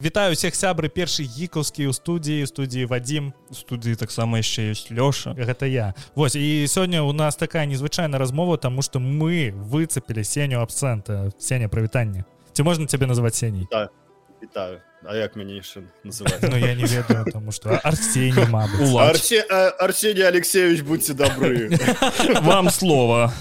Вітаю всех сябры першы гікаўскі ў студіі студіі Вадзім. Студыі таксама яшчэ ёсць лёша. Гэта я. Вось і сёння у нас такая незвычайная размова тому что мы выцепілі сеню абсента сеня прывітанне. Ці можна цябе называть сеней? Да. Вітаю. А як мяне яшчэ Ну я не ведаю тому что Арсений Арсе... Арсений Алексеевич будьте добры. Вам слова.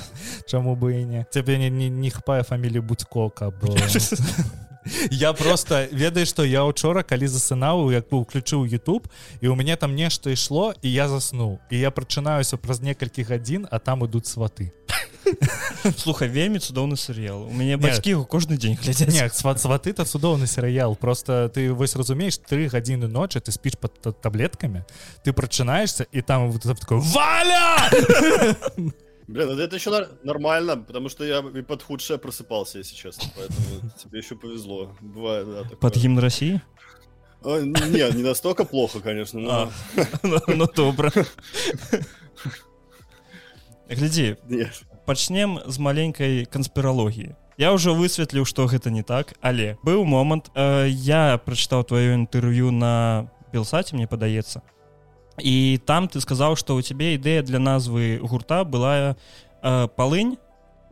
Чаму бы і не? Цябе не, не, не хапае фамілію будько каб я просто ведаю что я учора калі засынаў як бы уключыў YouTube і у мяне там нешта ішло і я заснуў і я прачынаюся праз некалькі гадзін а там ідуць сваты. Слухай вельмі цудоўны серыял у мяне бацькі кожны дзень глядзяць сват сваты то цудоўны серыял просто ты вось разумееш три гадзіны ночы ты спіш под таблеткамі ты прачынаешься і там вот такой валя Блин, ну это еще нормально, потому что я и под худшее просыпался, если честно. Поэтому тебе еще повезло. Бывает, да. Такое. Под гимн России? О, не, не настолько плохо, конечно, но... А, ну, ну добра. Глядзі, пачнем з маленькай канспіралогіі. Я ўжо высветліў, што гэта не так, але быў момант, э, я прачытаў тваё інтэрв'ю на белсаце, мне падаецца і там ты сказаў что у цябе ідэя для назвы гурта была э, палынь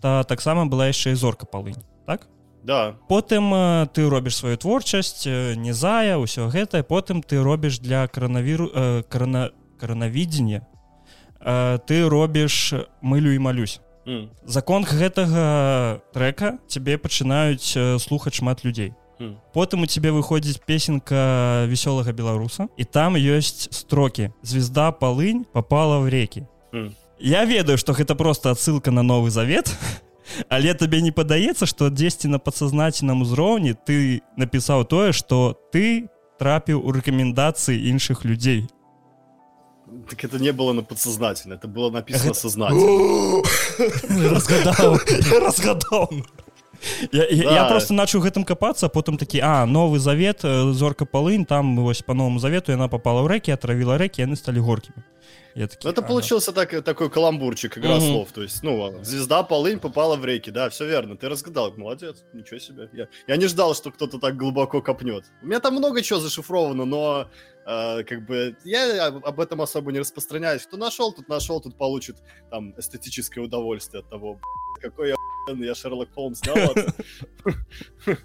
та таксама была яшчэ і зорка палынь так? Да. Потым э, ты робіш сваю творчасць э, не зая ўсё гэтае потым ты робіш для каранавіру э, карана каранавідзення э, ты робіш мылю і малюсь mm. закон гэтага трека цябе пачынаюць э, слухаць шмат людзей потым у тебе выходзіць песенка вясёлага беларуса і там ёсць строки звезда полынь попала в реки я ведаю что гэта просто отсылка на новый завет але табе не падаецца что дзесьці на подсознательном узроўні ты напісаў тое что ты трапіў у рэкамендацыі іншых людзей Так это не было на подсознательно, это было написано сознательно. Разгадал. Разгадал. я, да. я просто начал гэтым капацца потым такі а новы завет э, зорка полынь там вось по новому завету яна попала в рэкі отравіла рэкі яны стали горкими я такі, это ага. получился так такой каламбурчик игра угу. слов то есть ну звезда полынь попала в реки да все верно ты разгадал молодец ничего себе я, я не ждал что кто-то так глубоко копнет у меня там много чего зашифровано но э, как бы я об этом особо не распространяюсь кто нашел тут нашел тут получит там эстетическое удовольствие от того какой я я Шерлок Холмс, да.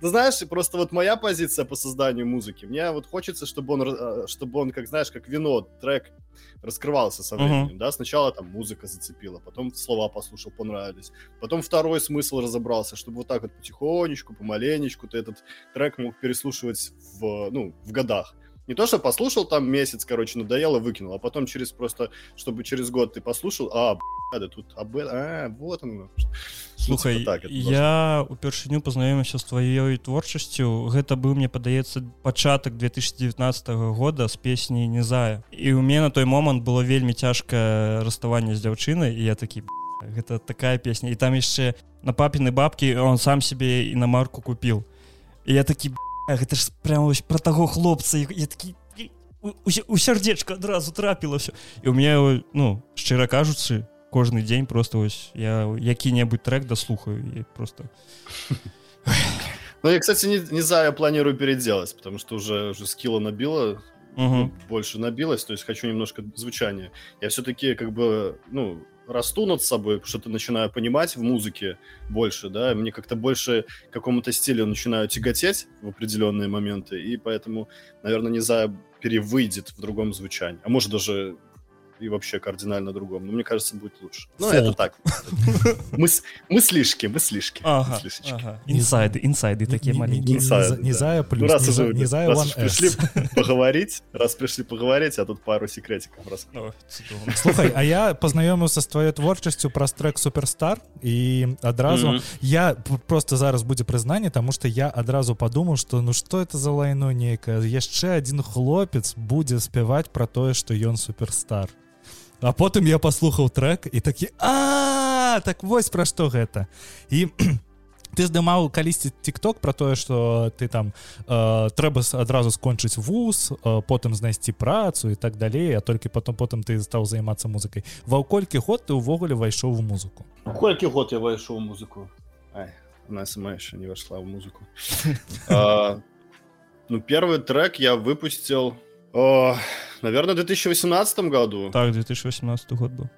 Ты знаешь, просто вот моя позиция по созданию музыки, мне вот хочется, чтобы он, э, чтобы он, как знаешь, как вино, трек раскрывался со временем, uh-huh. да, сначала там музыка зацепила, потом слова послушал, понравились, потом второй смысл разобрался, чтобы вот так вот потихонечку, помаленечку ты этот трек мог переслушивать в, ну, в годах. Не то, что послушал там месяц, короче, надоело, выкинул, а потом через просто, чтобы через год ты послушал, а, да тут об а, вот он. Слухай, ну, так, я упершыню познаёміўся з тваёй творчасцю гэта быў мне падаецца пачатак 2019 года з песні незая і у меня на той момант было вельмі цяжкае расставанне з дзяўчынай і я такі гэта такая песня і там яшчэ на папіны бабкі он сам себе і на марку купіў. І я такі гэта ж прям про таго хлопца я такі у сярдзечка адразу трапілася і у меня ну шчыра кажуцы кожны дзень просто вось я які-небудзь трек дослухаю и просто ну я кстати не, не знаю планирую переделать потому что уже уже скилла набила угу. ну, больше набилось то есть хочу немножко звучания я все-таки как бы ну расту над собой, что-то начинаю понимать в музыке больше, да, мне как-то больше какому-то стилю начинаю тяготеть в определенные моменты, и поэтому, наверное, не знаю, перевыйдет в другом звучании. А может даже и вообще кардинально другом. Но мне кажется, будет лучше. Ну, это так. Мыс, мыслишки, мыслишки. Инсайды, инсайды такие маленькие. Инсайды, не зая плюс, ну, раз не, уже, не зая раз пришли поговорить, раз пришли поговорить, а тут пару секретиков раскрыл. Слухай, а я познакомился с твоей творчестью про трек Суперстар, и одразу, я просто зараз будзе прызнанне, тому что я одразу подумал, что ну что это за лайно некое, яшчэ один хлопец будзе спяваць про тое, что ён суперстар. А потым я паслухаў трек і такі а так вось пра што гэта і ты здымаў калісьці тикток про тое что ты там э, трэба адразу скончыць вуз э, потым знайсці працу і так далей а толькі потом потым ты стаў займацца музыкай. Ва колькі год ты увогуле вайшоў у музыку? Колькі год я вайшоў музыку? Ай, нас сама яшчэ не вайшла ў музыку. Ну, первый трек я выпустил, о, наверное, в 2018 году. Так, 2018 год был.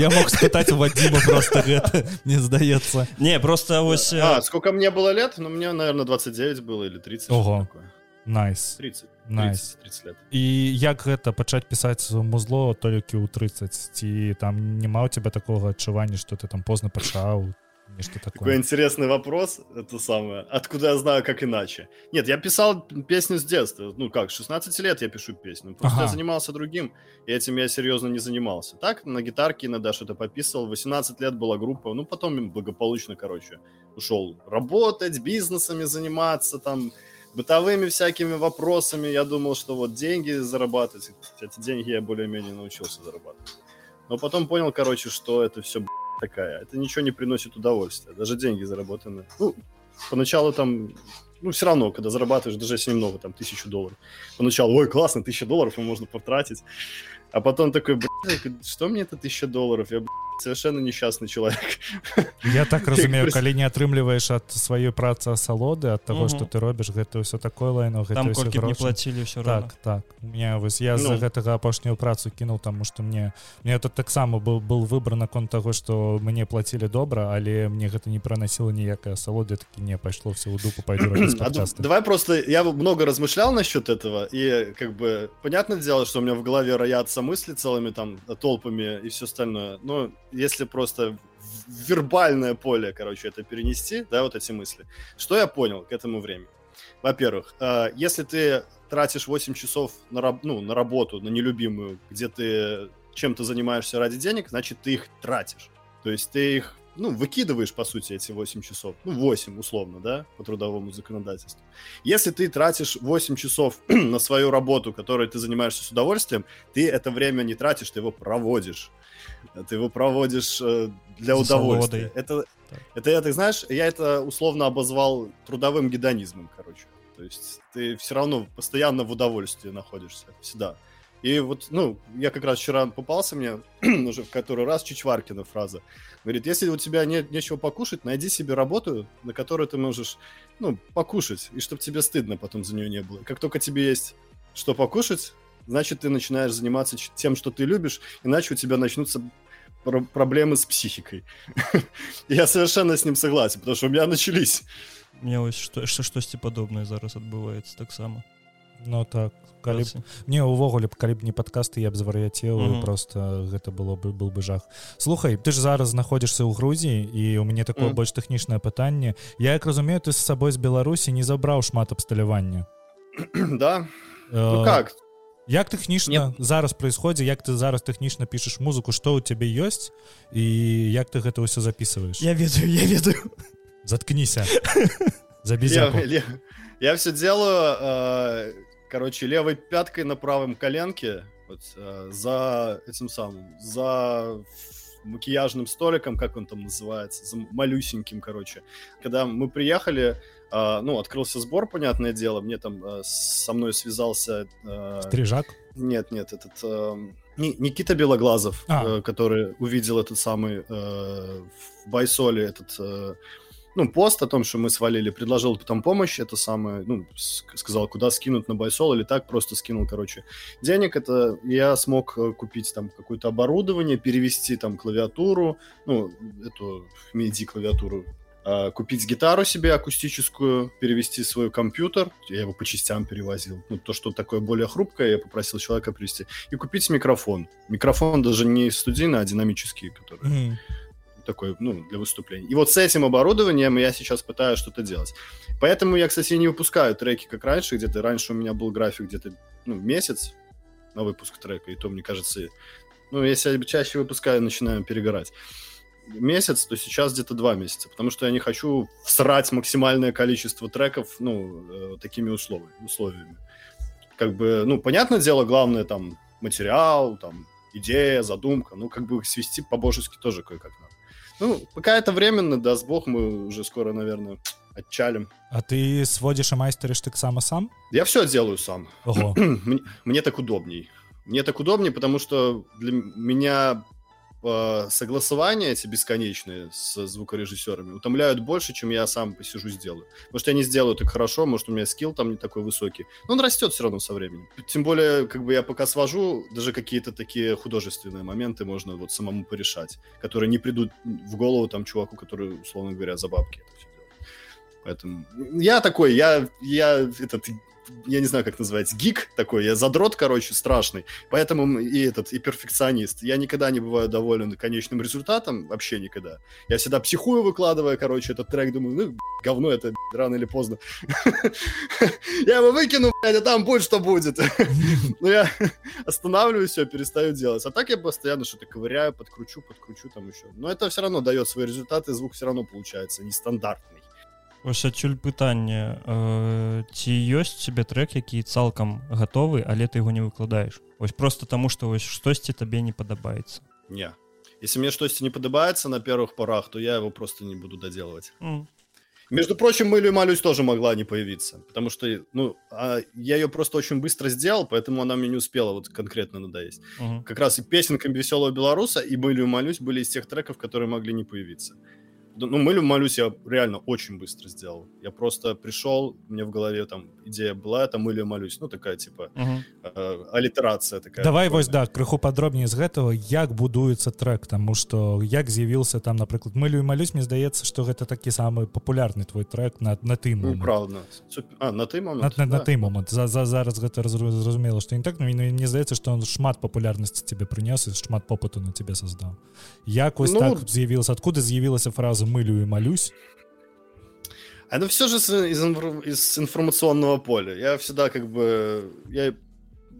Я мог спытаць у Вадима просто гэта мне здаецца Не, просто вось... э, А, сколько мне было лет? Ну, мне, наверное, 29 было или 30. что-то Ого. такое. найс 30. Найс. 30, 30 лет. і як гэта пачаць пісаць музло толькі ў 30 ці там няма у тебя такого адчування что ты там позна пачаў такой такое интересный вопрос, это самое. Откуда я знаю, как иначе? Нет, я писал песню с детства. Ну как, с 16 лет я пишу песню. Просто Ага. я занимался другим, и этим я серьезно не занимался. Так, на гитарке иногда что-то пописывал. 18 лет была группа, ну потом благополучно, короче, ушел работать, бизнесами заниматься, там, бытовыми всякими вопросами. Я думал, что вот деньги зарабатывать. Эти деньги я более-менее научился зарабатывать. Но потом понял, короче, что это все такая. Это ничего не приносит удовольствия. Даже деньги заработанные. Ну, поначалу там... Ну, все равно, когда зарабатываешь, даже если немного, там, тысячу долларов. Поначалу, ой, классно, тысяча долларов, и можно потратить. А потом такой, блядь, что мне это тысяча долларов? Я, блядь, совершенно несчастный человек. Я так разумею Як калі не атрымліваеш ад сваёй працы асалоды ад того Мгм. что ты робіш гэта ўсё такое лайно гэта Там ўсё колькі б не грошы. плацілі ўсё роўна. так так у меня вось я з-за Ну. гэтага апошнюю працу кінуў таму што мне мне тут таксама быў был выбор наконт таго што мне плацілі добра але мне гэта не пранасіла ніякая асалоды такі не пайшло все ў дупу пайду рабіць А д- падкасты. давай просто, я много размышлял насчет этого, и как бы, понятное дело, что у меня в голове роятся мысли целыми там толпами и все остальное, но если просто в вербальное поле, короче, это перенести, да, вот эти мысли, что я понял к этому времени? Во-первых, э, если ты тратишь 8 часов на, раб- ну, на работу, на нелюбимую, где ты чем-то занимаешься ради денег, значит, ты их тратишь. То есть ты их ну, выкидываешь, по сути, эти 8 часов. Ну, 8, условно, да, по трудовому законодательству. Если ты тратишь 8 часов на свою работу, которой ты занимаешься с удовольствием, ты это время не тратишь, ты его проводишь. Ты его проводишь э, для За удовольствия. Это, это, я, так знаешь, я это условно обозвал трудовым гедонизмом, короче. То есть ты все равно постоянно в удовольствии находишься, всегда. И вот, ну, я как раз вчера попался мне уже в который раз Чичваркина фраза. Говорит, если у тебя нет нечего покушать, найди себе работу, на которой ты можешь, ну, покушать, и чтобы тебе стыдно потом за нее не было. Как только тебе есть что покушать, значит, ты начинаешь заниматься тем, что ты любишь, иначе у тебя начнутся про- проблемы с психикой. Я совершенно с ним согласен, потому что у меня начались. Мне ось што, што штосьці падобнае зараз адбываецца таксама Ну так калі б не увогуле б калі б не падкасты я б звар'яцеў Мгм. угу. просто гэта было бы был бы жах слухай ты ж зараз знаходзішся ў Грузіі і у мяне такое Мгм. больш тэхнічнае пытанне я як разумею ты з сабой з беларусі не забраў шмат абсталявання Да? Э, Ну как? як тэхнічна зараз происходзе як ты зараз тэхнічна пішаш музыку што ў цябе ёсць і як ты гэта ўсё записываешь Я ведаю я ведаю заткніся за Я, безяку я, все делаю, э, короче, левой пяткой на правом коленке, вот, э, за этим самым, за макияжным столиком, как он там называется, за малюсеньким, короче. Когда мы приехали, э, ну, открылся сбор, понятное дело, мне там э, со мной связался... э, стрижак? Нет, нет, этот... э, Ни- Никита Белоглазов, А. который увидел этот самый в Байсоле этот... ну, пост о том, что мы свалили, предложил потом помощь, это самое, ну, сказал, куда скинуть на Байсол или так, просто скинул, короче, денег, это я смог купить там какое-то оборудование, перевести там клавиатуру, ну, эту MIDI-клавиатуру, а, купить гитару себе акустическую, перевести свой компьютер, я его по частям перевозил, ну, то, что такое более хрупкое, я попросил человека привезти, и купить микрофон. Микрофон даже не студийный, а динамический, который Мгм. такой, ну, для выступлений. И вот с этим оборудованием я сейчас пытаюсь что-то делать. Поэтому я, кстати, не выпускаю треки, как раньше, где-то раньше у меня был график где-то, ну, месяц на выпуск трека, и то, мне кажется, ну, если я чаще выпускаю, начинаю перегорать. Месяц, то сейчас где-то два месяца, потому что я не хочу всрать максимальное количество треков, ну, э, такими условиями, условиями. Как бы, ну, понятное дело, главное там материал, там, идея, задумка, ну, как бы их свести по-божески тоже кое-как надо. Ну, пока это временно, даст бог, мы уже скоро, наверное, отчалим. А ты сводзіш і майстарыш таксама сам Я все делаю сам. Ого мне, мне так удобней. Мне так удобнее, потому что для меня э, согласования эти бесконечные с звукорежиссерами утомляют больше, чем я сам посижу сделаю. Может, я не сделаю так хорошо, может, у меня скилл там не такой высокий. Но он растет все равно со временем. Тем более, как бы я пока свожу, даже какие-то такие художественные моменты можно вот самому порешать, которые не придут в голову там чуваку, который, условно говоря, за бабки это все делает. Поэтому я такой, я, я этот я не знаю, как называется, гик такой, я задрот, короче, страшный, поэтому и этот, и перфекционист. Я никогда не бываю доволен конечным результатом, вообще никогда. Я всегда психую, выкладывая, короче, этот трек, думаю, ну, говно это, рано или поздно. Я его выкину, блядь, а там будет, что будет. Но я останавливаюсь, все, перестаю делать. А так я постоянно что-то ковыряю, подкручу, подкручу там еще. Но это все равно дает свои результаты, звук все равно получается нестандартный. Вось адсюль пытанне э, ці ёсць тебе трек які цалкам гатовы але ты его не выкладаешь ось просто тому что вось штосьці табе не падабаецца не если мне штосьці не падабаецца на первых порах то я его просто не буду доделывать mm. между прочим мылю малюсь тоже могла не появиться потому что ну а я ее просто очень быстро сделал поэтому она мне не успела вот конкретно надоесть uh-huh. как раз и песенкам веселого белоруса и мылю малюсь были из тех треков которые могли не появиться ну, мылю молюсь я реально очень быстро сделал. Я просто пришел, мне в голове там идея была, это мылю молюсь. Ну, такая, типа, угу. э, аллитерация такая. Давай вось, да, крыху подробнее з гэтага, як будуецца трек, тому что як з'явился там, напрыклад, мылю і малюсь, мне здаецца, что гэта такі самы популярны твой трек на, на ты момент. Ну, правда. А, на ты момент? На, на, да. на ты момент. За, за, зараз гэта зразумела, что не так, но мне здаецца, что он шмат популярнасці тебе прынёс і шмат попыту на тебе создал. Як вось ну, так з'явілася, откуда з'явілася фраза мылю и молюсь. Оно все же из, из информационного поля. Я всегда как бы... Я,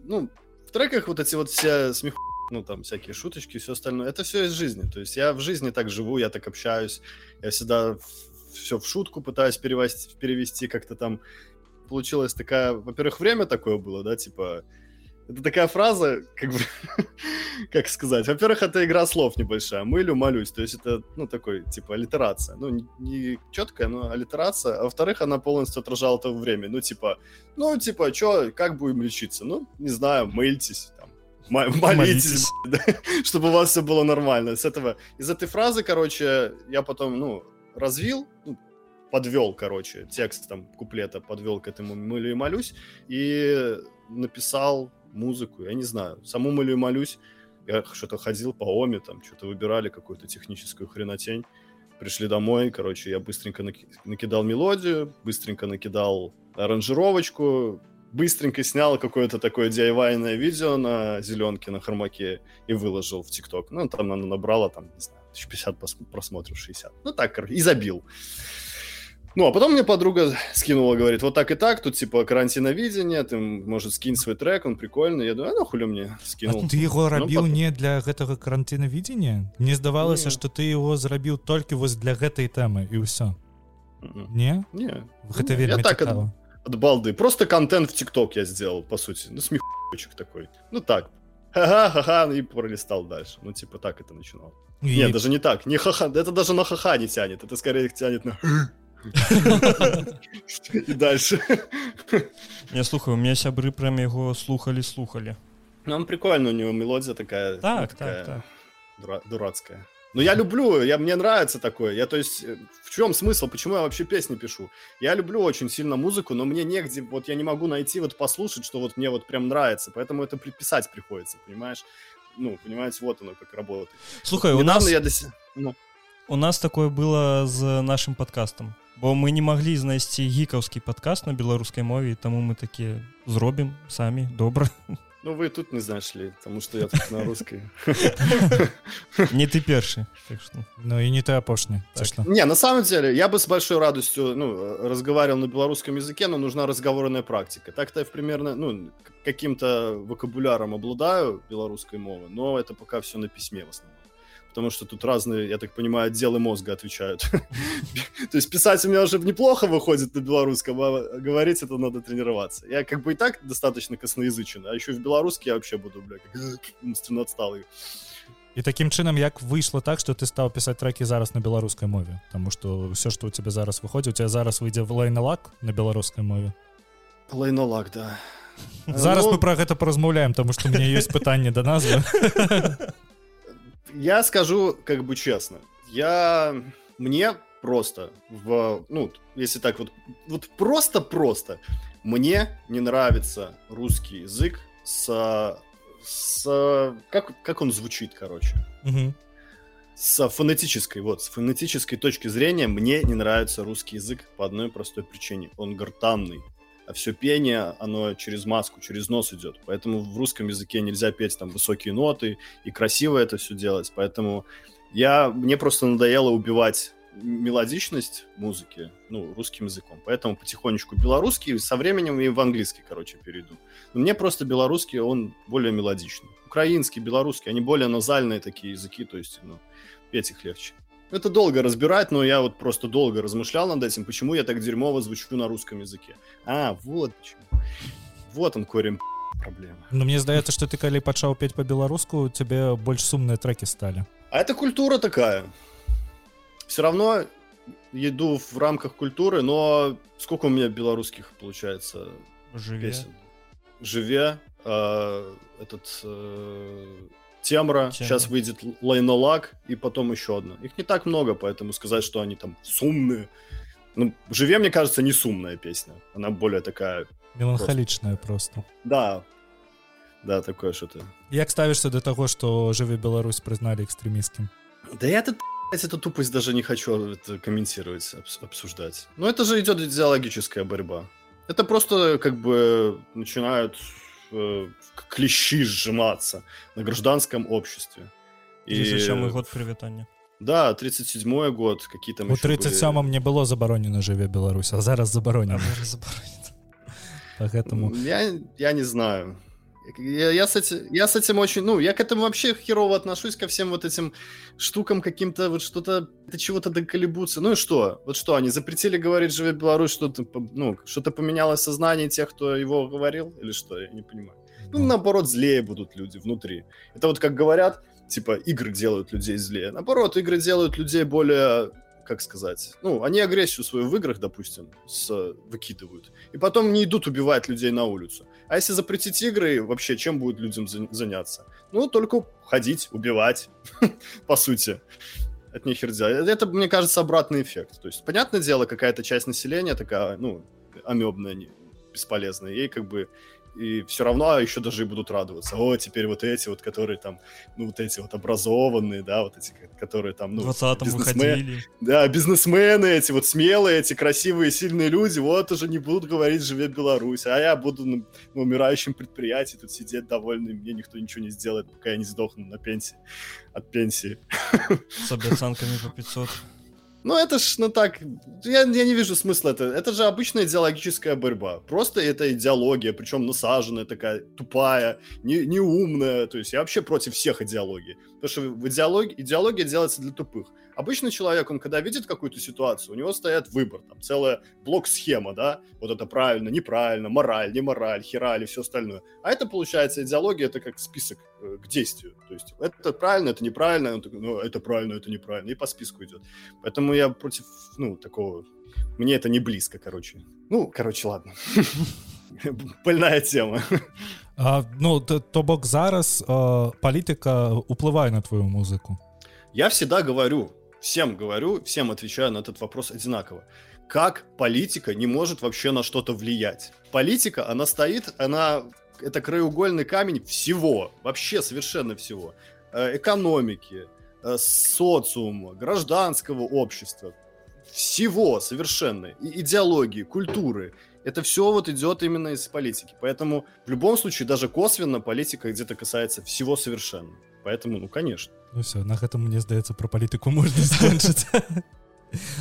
ну, в треках вот эти вот все смех ну, там, всякие шуточки и все остальное, это все из жизни. То есть я в жизни так живу, я так общаюсь, я всегда все в шутку пытаюсь перевести, перевести как-то там. Получилась такая, во-первых, время такое было, да, типа, это такая фраза, как бы, как сказать. Во-первых, это игра слов небольшая. Мылю, молюсь. То есть это, ну, такой, типа, аллитерация. Ну, не, не четкая, но аллитерация. А во-вторых, она полностью отражала то время. Ну, типа, ну, типа, что, как будем лечиться? Ну, не знаю, мыльтесь, там, молитесь, да, чтобы у вас все было нормально. С этого, из этой фразы, короче, я потом, ну, развил, ну, подвел, короче, текст там куплета подвел к этому мылю и молюсь и написал музыку, я не знаю. Саму молю молюсь, я что-то ходил по ОМе, там что-то выбирали, какую-то техническую хренотень. Пришли домой, короче, я быстренько накидал мелодию, быстренько накидал аранжировочку, быстренько снял какое-то такое diy видео на зеленке, на хромаке и выложил в ТикТок. Ну, там она набрала, там, не знаю, 1050 просмотров, 60. Ну, так, и забил. Ну, а потом мне подруга скинула, говорит, вот так и так, тут типа карантиновидение, ты, может, скинь свой трек, он прикольный. Я думаю, а нахуй мне скинул. А ты его рабіў ну, потом... не для гэтага карантинавідзення? Мне здавалася, что ты его зрабіў толькі вось для гэтай тэмы і ўсё. Не? Не. Гэта вельмі я так от, от балды. Просто контент в ТикТок я сделал, по сути. Ну, смехучек такой. Ну, так. Ха-ха-ха, и пролистал дальше. Ну, типа, так это начинал. И... Нет, даже не так. Не ха-ха. Это даже на ха-ха не тянет. Это скорее тянет на і дальше я слухаю у меня сябры прям яго слухали слухали нам ну, прикольно у него мелодия такая так, так, так. Дура, дурацкая но я люблю, я, мне нравится такое. Я, то есть, в чем смысл? Почему я вообще песни пишу? Я люблю очень сильно музыку, но мне негде, вот я не могу найти, вот послушать, что вот мне вот прям нравится. Поэтому это приписать приходится, понимаешь? Ну, понимаете, вот оно как работает. Слухай, у нас... Я до... ну. У нас такое было з нашим подкастом бо мы не маглі знайсці гікаўскі падкаст на беларускай мове таму мы такі зробім самі добра Ну вы тут не знайшлі тому что я тут на русской не ты першы так Ну и не ты апошні так. не на самом деле я бы с большой радостью ну разговаривал на белорусском языке но нужна разговорная практика так-то я примерно ну каким-то вокабуляром обладаю белорусской мовы но это пока все на письме в основном потому что тут разные, я так понимаю, отделы мозга отвечают. То есть писать у меня уже неплохо выходит на белорусском, а говорить это надо тренироваться. Я как бы и так достаточно косноязычен, а еще в белорусский я вообще буду, бля, как умственно отсталый. І таким чынам як выйшло так что ты стаў пісаць трекі зараз на беларускай мове Таму что все что у тебя зараз выходзіць у тебя зараз выйдзе в лайналак на беларускай мове лайналак да зараз ну... мы про гэта паразмаўляем тому что у меня есть пытанне да назвы я скажу как бы честно. Я... Мне просто в... Ну, если так вот... Вот просто-просто. Мне не нравится русский язык с... с как, как он звучит, короче. Мгм. С фонетической, вот, с фонетической точки зрения мне не нравится русский язык по одной простой причине. Он гортанный. А все пение, оно через маску, через нос идет. Поэтому в русском языке нельзя петь там высокие ноты и красиво это все делать. Поэтому я, мне просто надоело убивать мелодичность музыки, ну, русским языком. Поэтому потихонечку белорусский, со временем и в английский, короче, перейду. Но мне просто белорусский, он более мелодичный. Украинский, белорусский, они более назальные такие языки, то есть, ну, петь их легче. Это долго разбирать, но я вот просто долго размышлял над этим, почему я так дерьмово звучу на русском языке. А, вот почему. Вот он корень проблемы. Ну мне здаецца што ты калі пачаў пець па-беларуску тебе больш сумныя трекі сталі А это культура такая. Все равно иду в рамках культуры, но сколько у меня белорусских получается Живе. песен? Живе, э, этот э, Темра, Темра. сейчас выйдет Лайнолак и потом еще одна. Их не так много, поэтому сказать, что они там сумные. Ну, Живе, мне кажется, не сумная песня. Она более такая, меланхалічная просто да, да, такое что-то. як ставішся до таго што жыве Беларусь прызналі экстрэміскім Да я тут блядь, эту тупость даже не хочу это комментировать, обс- обсуждать. Но это же идет идеологическая борьба. Это просто как бы начинают э, клещи сжиматься на гражданском обществе. И, 37 год прывітання Да, 37-й год, какие там у еще были- 37 не было забаронена жыве Беларусь а зараз забаронена поэтому М, Я, я не знаю. Я, я, с этим, я с этим очень... Ну, я к этому вообще херово отношусь, ко всем вот этим штукам каким-то, вот что-то, до чего-то доколебутся. Ну и что? Вот что, они запретили говорить «Живе Беларусь», что-то, ну, что-то поменялось в сознании тех, кто его говорил? Или что? Я не понимаю. Ну, наоборот, злее будут люди внутри. Это вот как говорят, типа, игры делают людей злее. Наоборот, игры делают людей более, как сказать, ну, они агрессию свою в играх, допустим, с, выкидывают. И потом не идут убивать людей на улицу. А если запретить игры, вообще, чем будет людям за- заняться? Ну, только ходить, убивать, по сути. От нехер делать. Это, мне кажется, обратный эффект. То есть, понятное дело, какая-то часть населения такая, ну, амебная, бесполезная. Ей как бы и все равно еще даже и будут радоваться. О, теперь вот эти вот, которые там, ну, вот эти вот образованные, да, вот эти, ко- которые там, в ну, 20-м бизнесмен- выходили да, бизнесмены эти, вот смелые эти, красивые, сильные люди, вот уже не будут говорить «Живе Беларусь», а я буду на, на умирающем предприятии тут сидеть довольный, мне никто ничего не сделает, пока я не сдохну на пенсии, от пенсии. с обяцанками по 500 Ну, это ж, ну так, я, я не вижу смысла это. Это же обычная идеологическая борьба. Просто это идеология, причем насаженная такая, тупая, не, неумная. То есть я вообще против всех идеологий. Потому что в идеологии, идеология делается для тупых. Обычный человек, он когда видит какую-то ситуацию, у него стоят выбор, там целая блок-схема, да, вот это правильно, неправильно, мораль, не мораль, хераль и все остальное. А это, получается, идеология, это как список э, к действию. То есть это правильно, это неправильно, он такой, ну, это правильно, это неправильно, и по списку идет. Поэтому я против, ну, такого... Мне это не близко, короче. Ну, короче, ладно. Больная тема. а, ну то, то бок зараз а, палітыка уплывае на твою музыку Я всегда говорю, всем говорю, всем отвечаю на этот вопрос одинаково. Как политика не может вообще на что-то влиять? Политика, она стоит, она... Это краеугольный камень всего, вообще совершенно всего. Э, Экономики, э, социума, гражданского общества, всего совершенно. И идеологии, культуры. Это все вот идет именно из политики. Поэтому в любом случае, даже косвенно, политика где-то касается всего совершенно. Поэтому, ну, конечно. Ну все на гэтым мне здаецца про палітыку можна скончыць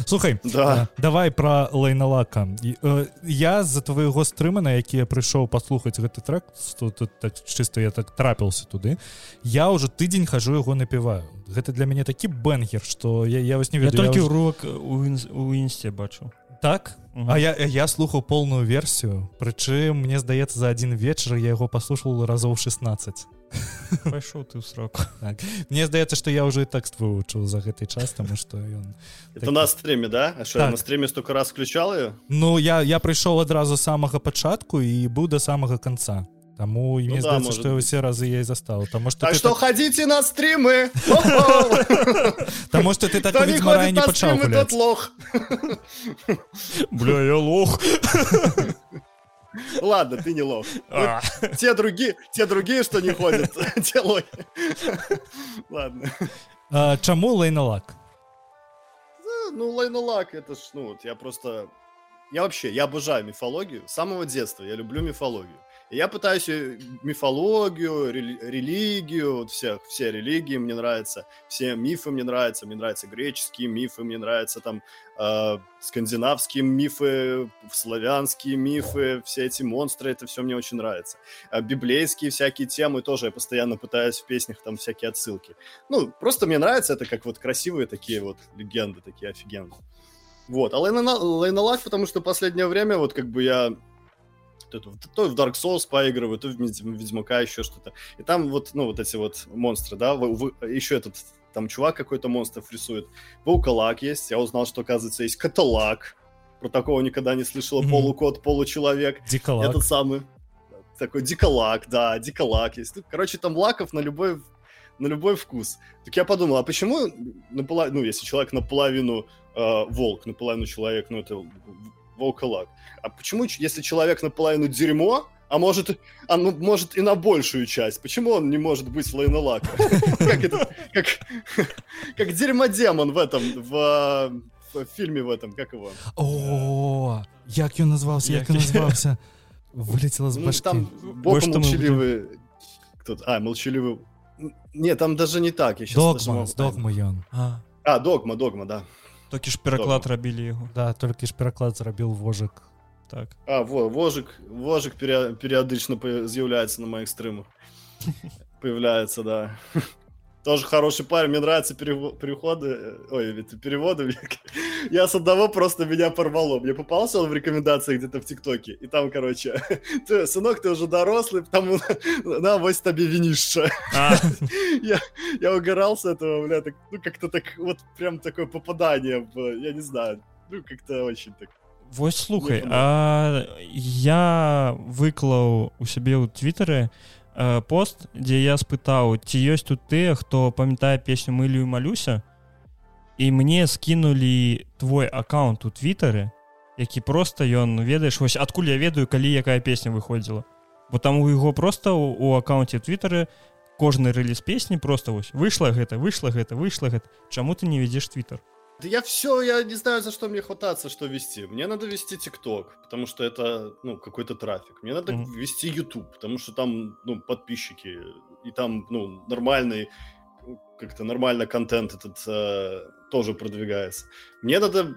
Слухай Да. э, давай про лайналака э, я з-за твайго стрымана які я прыйшоў паслухаць гэты трек тут, так чыста я так трапіўся туды я ўжо тыдзень хожу яго напіваю гэта для мяне такі бэнгер что я, я вось не ведаю толькі я ўжо- урок у інс- у інсце бачыў так. А я я слухаў полную версію прычым мне здаецца за один вечар я яго паслушал разоў 16 пайшоў ты ў сроку Мне здаецца што я уже і тэкст вывучыў за гэты час тому что ён Это Так. на стриме, да? А что, Так. я на стриме столько раз включал ее? Ну я я прыйшоў адразу з самага пачатку і быў да самага конца Таму і Ну мне да, здаецца может што быть. ўсе разы я і застаў Таму што Так ты что так- ходите на стримы! Хо-хо! Таму што ты так Кто у не ведьмара ходит не на пачаў стримы, тот гуляць лох. бля я лох Ладно, ты не лох. А. Те другие, те другие, что не ходят, те лохи. Ладно. А, Чаму лейналак Да, Ну, Лайнолак, это ж, ну, вот я просто... Я вообще, я обожаю мифологию. С самого детства я люблю мифологию. Я пытаюсь э, мифологию, рели- религию, вот всех, все религии мне нравятся, все мифы мне нравятся, мне нравятся греческие мифы, мне нравятся там э, скандинавские мифы, славянские мифы, все эти монстры, это все мне очень нравится. А библейские всякие темы тоже я постоянно пытаюсь в песнях там всякие отсылки. Ну, просто мне нравится это как вот красивые такие вот легенды, такие офигенные. Вот, а Лейна- Лейналак, потому что последнее время вот как бы я то, то- то в Dark Souls поигрываю, то в Ведь- в Ведьмака еще что-то. И там вот, ну, вот эти вот монстры, да, вы- вы- еще этот там чувак какой-то монстров рисует. Волколак есть, я узнал, что, оказывается, есть Каталак. Про такого никогда не слышала. Мгм. Полукот, получеловек. Дикалак Этот самый такой диколак, да, диколак есть. Ну, короче, там лаков на любой на любой вкус. Так я подумал, а почему наполо- ну, если человек наполовину э, волк, наполовину человек, ну, это волколак. А почему, ч- если человек наполовину дерьмо, а может, а ну, может и на большую часть, почему он не может быть лайнолаком? Как это, как, как дерьмодемон в этом, в, в фильме в этом, как его? О як ён назваўся як Як- ён назваўся вылетела з Ну, башкі там Вот бог что мы молчаливый. Кто-то. А, молчаливый. Н- Нет, там даже не так. Я щас даже догма могу- з догмы ён А, А, догма, догма, да. толькі ж пераклад рабілі яго да толькі ж пераклад зрабіў вожык так А, во, вожик, вожик пере- периодично по- з'является на моих стримах. Появляется, да. Тоже хороший парень, мне нравятся переходы, э, ой, переводы. Я с одного просто меня порвало. Мне попался он в рекомендациях где-то в ТикТоке, и там, короче, ты, сынок, ты уже дорослый, потому на, вось тебе винище. а, я, я угорал с этого, бля, так, ну как-то так, вот прям такое попадание в, я не знаю, ну как-то очень так. Вось слухай а я выклаў у сябе ў твиттары э, пост дзе я спытаў ці ёсць тут тыя хто памятае песню мылю малюся і мне скінулі твой аккаунт у твиттары які просто ён ведаеш вось адкуль я ведаю калі якая песня выходзіла. Бо там у яго просто у, у аккаунте твиттары кожны рэліз песні просто вось выйшла гэта выйшла гэта выйшла гэта. Чаму ты не ведзеш твиттер Да я все, я не знаю, за что мне хвататься, что вести. Мне надо вести ТикТок, потому что это, ну, какой-то трафик. Мне надо Мгм. вести YouTube, потому что там, ну, подписчики, и там, ну, нормальный, как-то нормально контент этот э, тоже продвигается. Мне надо,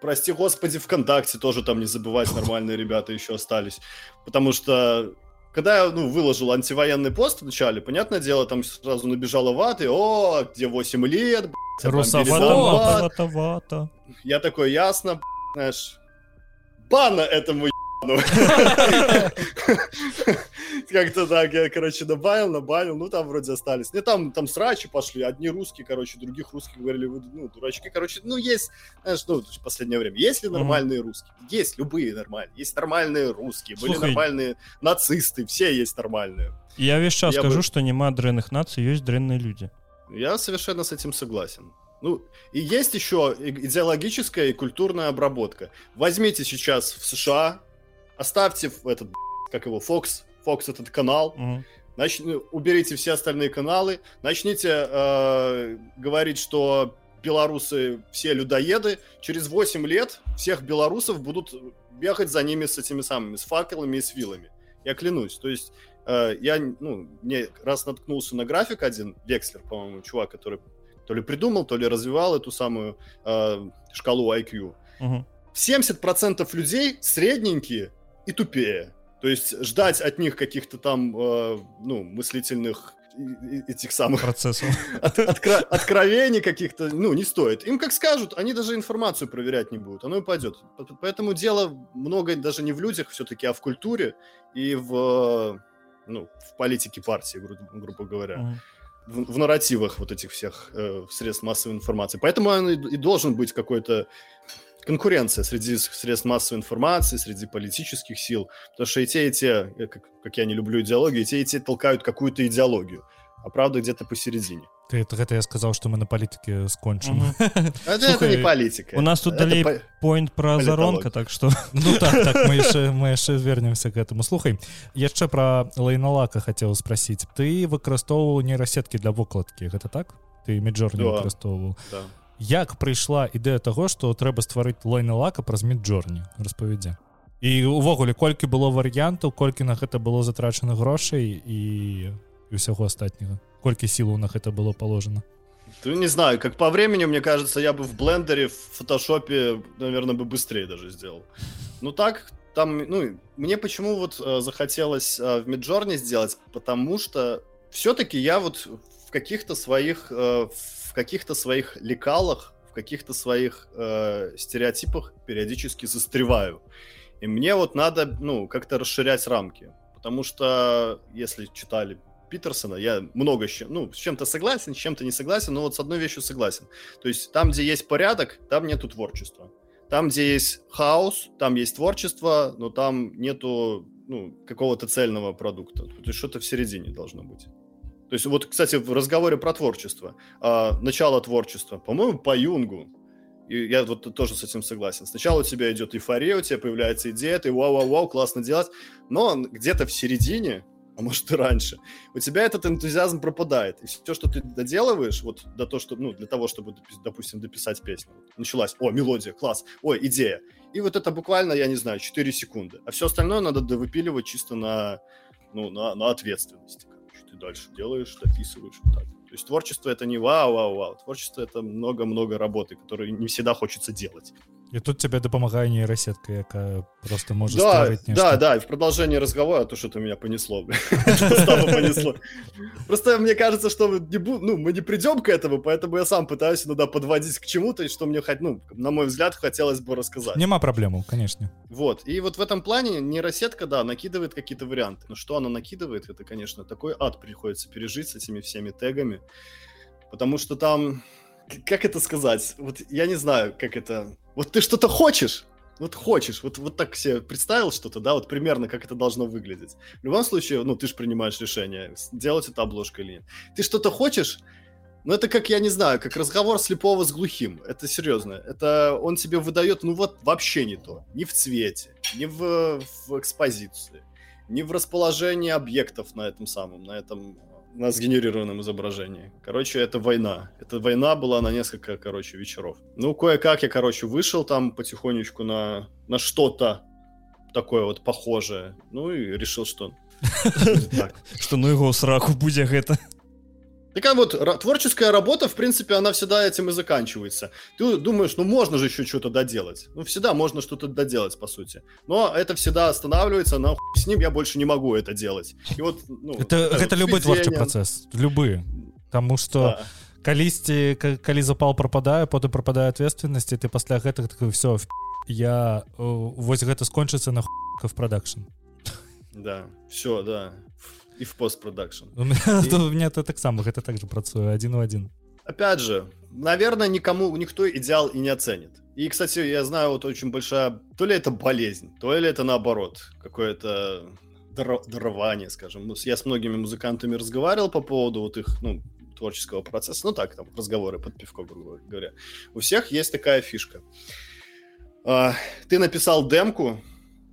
прости господи, ВКонтакте тоже там не забывать, нормальные ребята еще остались. Потому что когда я ну, выложил антивоенный пост вначале, понятное дело, там сразу набежало ваты, о, где 8 лет, б***ь, а там Русофоб. передал вата, ват». вата, вата, вата. Я такой, ясно, б***ь, знаешь, бана этому. Как-то так, я, короче, добавил, набавил, ну, там вроде остались. Не, там, там срачи пошли, одни русские, короче, других русских говорили, ну, дурачки, короче, ну, есть, знаешь, ну, в последнее время, есть ли нормальные русские? Есть, любые нормальные, есть нормальные русские, были нормальные нацисты, все есть нормальные. Я весь час Я кажу бы- што няма дрэнных нацый ёсць дрэнныя людзі Я совершенно с этим согласен. Ну, и есть еще идеологическая и культурная обработка. Возьмите сейчас в США, оставьте этот, как его, Fox, Fox этот канал, Мгм. нач- уберите все остальные каналы, начните э, говорить, что белорусы все людоеды, через 8 лет всех белорусов будут бегать за ними с этими самыми, с факелами и с вилами. Я клянусь. То есть э, я, ну, мне раз наткнулся на график один, Векслер, по-моему, чувак, который то ли придумал, то ли развивал эту самую э, шкалу IQ. Мгм. 70% людей средненькие и тупее. То есть ждать от них каких-то там, э, ну, мыслительных этих самых працэсаў от- откро- откровений каких-то, ну, не стоит. Им как скажут, они даже информацию проверять не будут, оно и пойдет. Поэтому дело много даже не в людях все-таки, а в культуре и в, ну, в политике партии, гру- грубо говоря Мгм. в, в нарративах вот этих всех э, средств массовой информации. Поэтому он и, и должен быть какой-то конкуренция среди средств массовой информации, среди политических сил, потому что и те, и те, э, как, как я не люблю идеологию, и те, и те толкают какую-то идеологию, а правда где-то посередине. Ты, это я сказал, что мы на политике скончим. Это, это не политика. У нас тут далей по... поинт про заронка, так что... Ну так, так, мы еще, мы еще вернемся к этому. Слухай, яшчэ про лайналака хотел спросить. Ты выкарыстоўваў нейрасетки для вокладки, это так? Ты Миджорни да. выкарыстоўваў? Як прыйшла ідэя того, што трэба стварыць лайналака праз Миджорни? Распавядзе. І увогуле колькі было варыянтаў, колькі на гэта было затрачана грошай і ўсяго астатняга колькі сілаў на гэта было положено ты не знаю как по времени мне кажется я бы в блендере в фотошопе наверное бы быстрее даже сделал ну так там ну мне почему вот э, захотелось э, в миджорне сделать потому что все-таки я вот в каких-то своих э, в каких-то своих лекалах в каких-то своих э, стереотипах периодически застреваю и мне вот надо ну как-то расширять рамки потому что если читали Питерсона я много с чем, ну, с чем-то согласен, с чем-то не согласен, но вот с одной вещью согласен. То есть там, где есть порядок, там нету творчества. Там, где есть хаос, там есть творчество, но там нету ну, какого-то цельного продукта. То есть что-то в середине должно быть. То есть вот, кстати, в разговоре про творчество, э, начало творчества, по-моему, по Юнгу, и я вот тоже с этим согласен. Сначала у тебя идет эйфория, у тебя появляется идея, ты вау-вау-вау, классно делать, но где-то в середине а может и раньше, у тебя этот энтузиазм пропадает. И все, что ты доделываешь, вот до того, что, ну, для того, чтобы, допустим, дописать песню, началась, о, мелодия, класс, ой, идея. И вот это буквально, я не знаю, 4 секунды. А все остальное надо довыпиливать чисто на, ну, на, на ответственности. Ты дальше делаешь, дописываешь вот так. То есть творчество это не вау-вау-вау. Творчество это много-много работы, которые не всегда хочется делать. І тут тебе допомагає нейросетка, яка просто може да, ставить нечто. Да, да, и в продолжении разговора, то что-то меня понесло. понесло. Просто мне кажется, что не, ну, мы не придем к этому, поэтому я сам пытаюсь иногда подводить к чему-то, и что мне, ну, на мой взгляд, хотелось бы рассказать. Нема проблем, конечно. Вот, и вот в этом плане нейросетка, да, накидывает какие-то варианты. Но что она накидывает, это, конечно, такой ад приходится пережить с этими всеми тегами, потому что там как это сказать? Вот я не знаю, как это... Вот ты что-то хочешь, вот хочешь, вот, вот так себе представил что-то, да, вот примерно как это должно выглядеть. В любом случае, ну, ты же принимаешь решение, делать это обложка или нет. Ты что-то хочешь, но это как, я не знаю, как разговор слепого с глухим. Это серьезно. Это он тебе выдает, ну вот, вообще не то. Ни в цвете, ни в, в экспозиции, ни в расположении объектов на этом самом, на этом на сгенерированном изображении. Короче, это война. Эта война была на несколько, короче, вечеров. Ну, кое-как я, короче, вышел там потихонечку на, на что-то такое вот похожее. Ну и решил, что... Что ну его сраку будет это. Такая вот творческая работа, в принципе, она всегда этим и заканчивается. Ты думаешь, ну можно же еще что-то доделать. Ну всегда можно что-то доделать, по сути. Но это всегда останавливается, на с ним я больше не могу это делать. И вот, ну, это, это любой творчий процесс, любые. Потому что да. калісьці калі запал прападае потым прападае ответственнасці ты пасля гэтых такой все я вось гэта скончыцца на в продакшн да все да и в постпродакшн. У меня это так само, это также працую один в один. Опять же, наверное, никому, никто идеал и не оценит. И, кстати, я знаю, вот очень большая, то ли это болезнь, то ли это наоборот, какое-то дарование, скажем. Ну, я с многими музыкантами разговаривал по поводу вот их, ну, творческого процесса, ну так, там, разговоры под пивко, грубо говоря. У всех есть такая фишка. А, ты написал демку,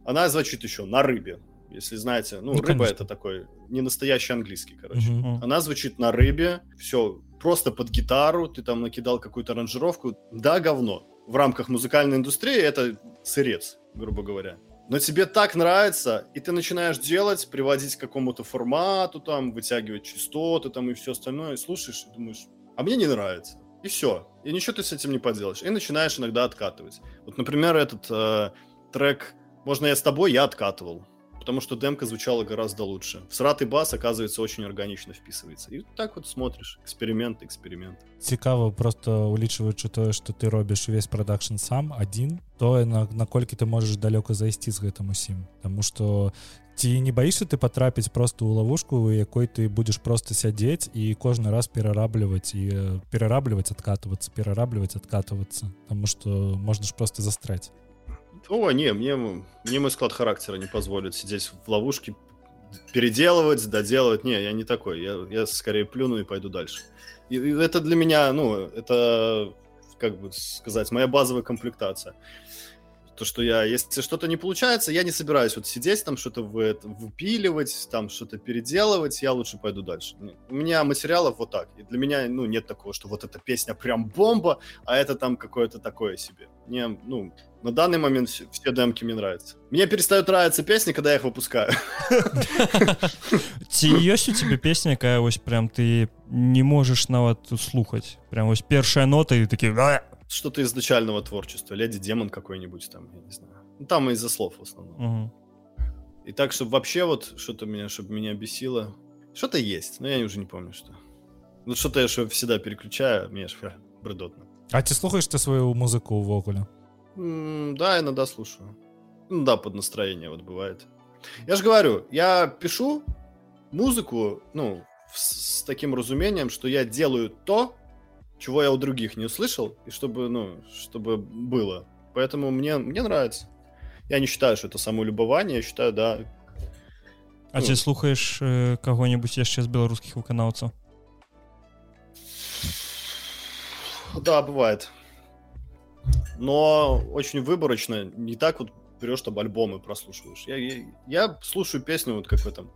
она звучит еще на рыбе если знаете. Ну, ну рыба конечно. это такой не настоящий английский, короче. Угу. Она звучит на рыбе, все просто под гитару, ты там накидал какую-то аранжировку. Да, говно. В рамках музыкальной индустрии это сырец, грубо говоря. Но тебе так нравится, и ты начинаешь делать, приводить к какому-то формату, там, вытягивать частоты там и все остальное, и слушаешь, и думаешь, а мне не нравится. И все. И ничего ты с этим не поделаешь. И начинаешь иногда откатывать. Вот, например, этот э, трек «Можно я с тобой?» я откатывал потому что демка звучала гораздо лучше. Всратый бас, оказывается, очень органично вписывается. И так вот смотришь, эксперимент, эксперимент. Цікаво, просто улічваючы тое, што ты робіш увесь прадакшн сам адзін, тое на, наколькі ты можаш далёка зайсці з гэтым усім. Таму што ці не баішся ты патрапіць просто ў лавушку, у якой ты будзеш просто сядзець і кожны раз перарабліваць і перарабліваць адкатывацца, перарабліваць адкатывацца, Таму што можна ж просто застраць. о, не, мне, мне мой склад характера не позволит сидеть в ловушке, переделывать, доделывать. Не, я не такой. Я, я скорее плюну и пойду дальше. И, и это для меня, ну, это, как бы сказать, моя базовая комплектация. То, что я, если что-то не получается, я не собираюсь вот сидеть там, что-то вы, выпиливать, там что-то переделывать, я лучше пойду дальше. У меня материалов вот так. И для меня, ну, нет такого, что вот эта песня прям бомба, а это там какое-то такое себе. Не, ну, на данный момент все, все демки мне нравятся. Мне перестают нравиться песни, когда я их выпускаю. Ці у тебе песня, якая вось прям ты не можешь нават слухаць. Прям вось першая нота и такие что-то из начального творчества. Леди Демон какой-нибудь там, я не знаю. Ну, там из-за слов в основном. Угу. И так, чтобы вообще вот что-то меня, чтобы меня бесило. Что-то есть, но я уже не помню, что. Ну, что-то я что всегда переключаю, мне аж бредотно. А ты слухаешь ты свою музыку увогуле? да, иногда слушаю. Ну да, под настроение вот бывает. Я же говорю, я пишу музыку, ну, с, с таким разумением, что я делаю то, чего я у других не услышал, и чтобы, ну, чтобы было. Поэтому мне, мне нравится. Я не считаю, что это самолюбование, я считаю, да. А ну. ты слухаешь э, кого-нибудь еще из белорусских выканаўцаў? Да, бывает. Но очень выборочно, не так вот берешь там альбомы прослушиваешь. Я, я, я слушаю песню, вот как в этом